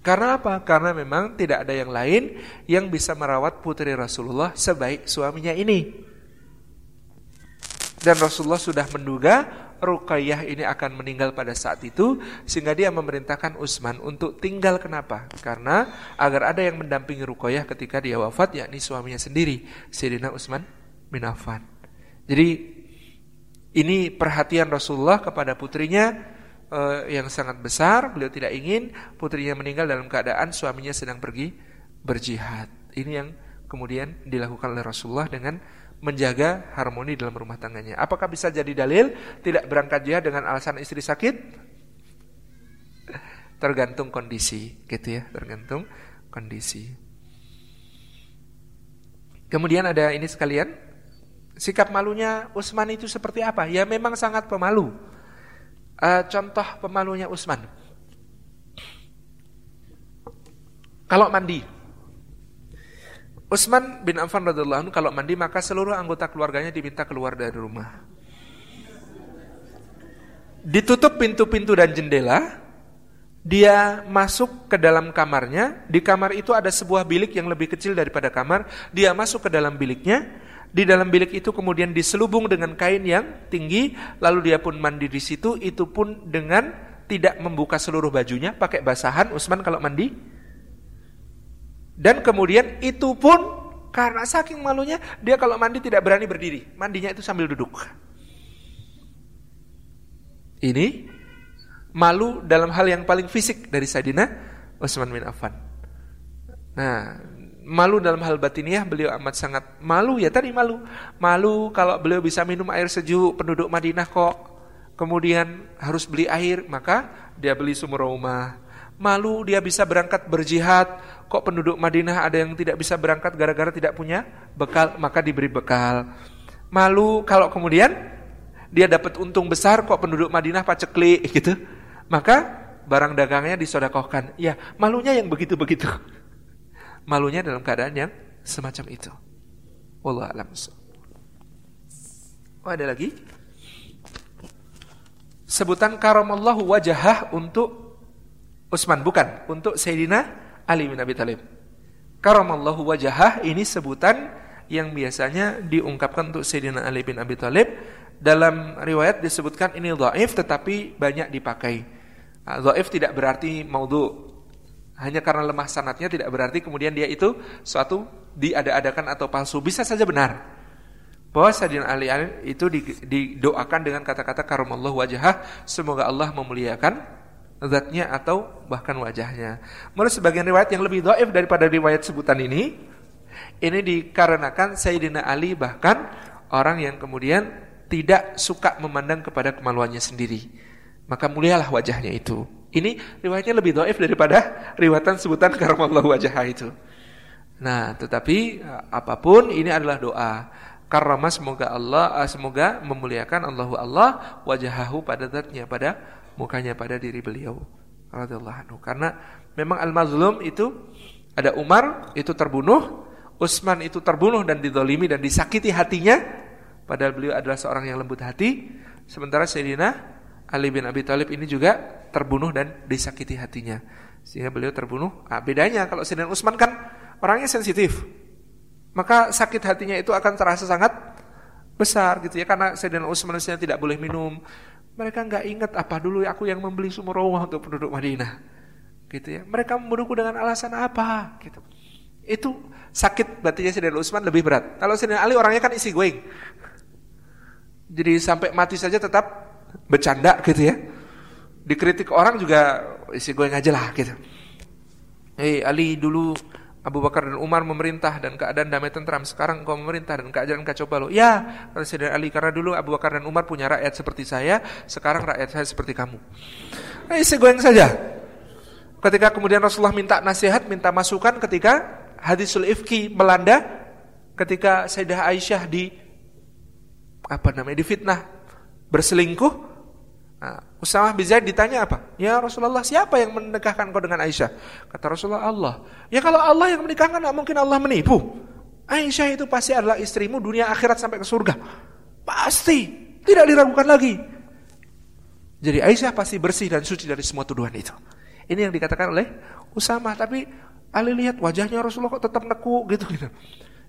Karena apa? Karena memang tidak ada yang lain yang bisa merawat putri Rasulullah sebaik suaminya ini. Dan Rasulullah sudah menduga Ruqayyah ini akan meninggal pada saat itu sehingga dia memerintahkan Utsman untuk tinggal kenapa? Karena agar ada yang mendampingi Ruqayyah ketika dia wafat yakni suaminya sendiri Sayyidina Utsman bin Affan. Jadi ini perhatian Rasulullah kepada putrinya uh, yang sangat besar. Beliau tidak ingin putrinya meninggal dalam keadaan suaminya sedang pergi berjihad. Ini yang kemudian dilakukan oleh Rasulullah dengan menjaga harmoni dalam rumah tangganya. Apakah bisa jadi dalil tidak berangkat jihad dengan alasan istri sakit? Tergantung kondisi, gitu ya, tergantung kondisi. Kemudian ada ini sekalian, sikap malunya Utsman itu seperti apa? Ya memang sangat pemalu. Uh, contoh pemalunya Utsman. Kalau mandi, Utsman bin Affan radhiallahu kalau mandi maka seluruh anggota keluarganya diminta keluar dari rumah. Ditutup pintu-pintu dan jendela, dia masuk ke dalam kamarnya, di kamar itu ada sebuah bilik yang lebih kecil daripada kamar, dia masuk ke dalam biliknya, di dalam bilik itu kemudian diselubung dengan kain yang tinggi, lalu dia pun mandi di situ, itu pun dengan tidak membuka seluruh bajunya, pakai basahan, Utsman kalau mandi, dan kemudian itu pun karena saking malunya dia kalau mandi tidak berani berdiri. Mandinya itu sambil duduk. Ini malu dalam hal yang paling fisik dari Sayyidina Utsman bin Affan. Nah, malu dalam hal batiniah beliau amat sangat malu ya tadi malu. Malu kalau beliau bisa minum air sejuk penduduk Madinah kok kemudian harus beli air, maka dia beli sumur rumah. Malu dia bisa berangkat berjihad, Kok penduduk Madinah ada yang tidak bisa berangkat gara-gara tidak punya bekal, maka diberi bekal. Malu kalau kemudian dia dapat untung besar kok penduduk Madinah pacekli gitu. Maka barang dagangnya disodakohkan. Ya, malunya yang begitu-begitu. Malunya dalam keadaan yang semacam itu. Wallah alam. Oh, ada lagi? Sebutan karamallahu wajahah untuk Utsman bukan, untuk Sayyidina Ali bin Abi Thalib. Karamallahu wajahah ini sebutan yang biasanya diungkapkan untuk Sayyidina Ali bin Abi Thalib. Dalam riwayat disebutkan ini dhaif tetapi banyak dipakai. Ah, dhaif tidak berarti maudhu. Hanya karena lemah sanatnya tidak berarti kemudian dia itu suatu diada-adakan atau palsu. Bisa saja benar. bahwa Sayyidina Ali itu didoakan dengan kata-kata karamallahu wajah, semoga Allah memuliakan zatnya atau bahkan wajahnya. Menurut sebagian riwayat yang lebih doif daripada riwayat sebutan ini, ini dikarenakan Sayyidina Ali bahkan orang yang kemudian tidak suka memandang kepada kemaluannya sendiri. Maka mulialah wajahnya itu. Ini riwayatnya lebih doif daripada riwayatan sebutan karamallahu wajah itu. Nah, tetapi apa pun ini adalah doa. Karena semoga Allah eh, semoga memuliakan Allahu Allah wajahahu pada zatnya pada mukanya pada diri beliau radhiyallahu anhu. Karena memang al-mazlum itu ada Umar itu terbunuh, Utsman itu terbunuh dan didolimi dan disakiti hatinya padahal beliau adalah seorang yang lembut hati. Sementara Sayyidina Ali bin Abi Thalib ini juga terbunuh dan disakiti hatinya. Sehingga beliau terbunuh. Ah, bedanya kalau Sayyidina Utsman kan orangnya sensitif. Maka sakit hatinya itu akan terasa sangat besar gitu ya karena Sayyidina Utsman tidak boleh minum, mereka nggak ingat apa dulu aku yang membeli sumur rumah untuk penduduk Madinah. Gitu ya. Mereka membunuhku dengan alasan apa? Gitu. Itu sakit batinnya Sayyidina Utsman lebih berat. Kalau Sayyidina Ali orangnya kan isi going. Jadi sampai mati saja tetap bercanda gitu ya. Dikritik orang juga isi going aja lah gitu. Hei Ali dulu Abu Bakar dan Umar memerintah dan keadaan damai tentram. Sekarang engkau memerintah dan keadaan kacau balau. Ya, kata Sayyidina Ali, karena dulu Abu Bakar dan Umar punya rakyat seperti saya, sekarang rakyat saya seperti kamu. Nah, isi goyang saja. Ketika kemudian Rasulullah minta nasihat, minta masukan ketika hadisul ifki melanda, ketika Sayyidah Aisyah di apa namanya difitnah berselingkuh, Nah, Usamah bin Zaid ditanya apa? Ya Rasulullah, siapa yang menikahkan kau dengan Aisyah? Kata Rasulullah, Allah. Ya kalau Allah yang menikahkan, tidak mungkin Allah menipu. Aisyah itu pasti adalah istrimu dunia akhirat sampai ke surga. Pasti, tidak diragukan lagi. Jadi Aisyah pasti bersih dan suci dari semua tuduhan itu. Ini yang dikatakan oleh Usamah. Tapi Ali lihat wajahnya Rasulullah kok tetap neku gitu. gitu.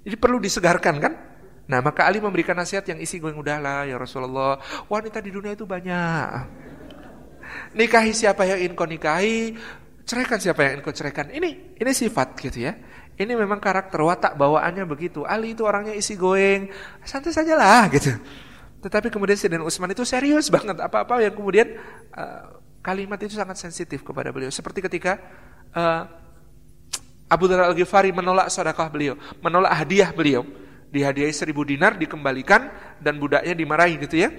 Jadi perlu disegarkan kan? Nah maka Ali memberikan nasihat yang isi gue udahlah ya Rasulullah. Wanita di dunia itu banyak. Nikahi siapa yang ingin kau nikahi Ceraikan siapa yang ingin kau ceraikan. Ini ini sifat gitu ya. Ini memang karakter watak bawaannya begitu. Ali itu orangnya isi going Santai saja lah gitu. Tetapi kemudian Sayyidina Utsman itu serius banget. Apa-apa yang kemudian uh, Kalimat itu sangat sensitif kepada beliau. Seperti ketika uh, Abu Dhar al-Ghifari menolak sedekah beliau Menolak hadiah beliau dihadiahi seribu dinar dikembalikan dan budaknya dimarahi gitu ya.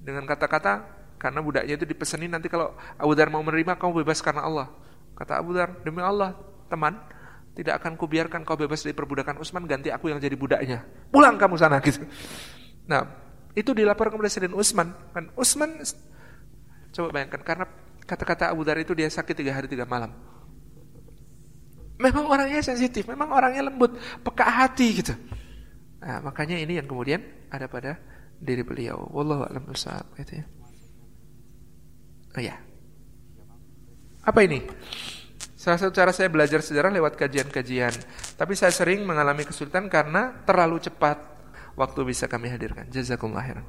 Dengan kata-kata karena budaknya itu dipesenin nanti kalau Abu Dar mau menerima kamu bebas karena Allah. Kata Abu Dar demi Allah teman tidak akan kubiarkan kau bebas dari perbudakan Utsman ganti aku yang jadi budaknya. Pulang kamu sana gitu. Nah itu dilaporkan kepada Sayyidina Utsman. Kan Utsman coba bayangkan karena kata-kata Abu Dar itu dia sakit tiga hari tiga malam. Memang orangnya sensitif memang orangnya lembut peka hati gitu Nah, makanya ini yang kemudian ada pada diri beliau. Wallahu a'lam bishawab gitu ya. Oh ya. Apa ini? Salah satu cara saya belajar sejarah lewat kajian-kajian. Tapi saya sering mengalami kesulitan karena terlalu cepat waktu bisa kami hadirkan. Jazakumullah khairan.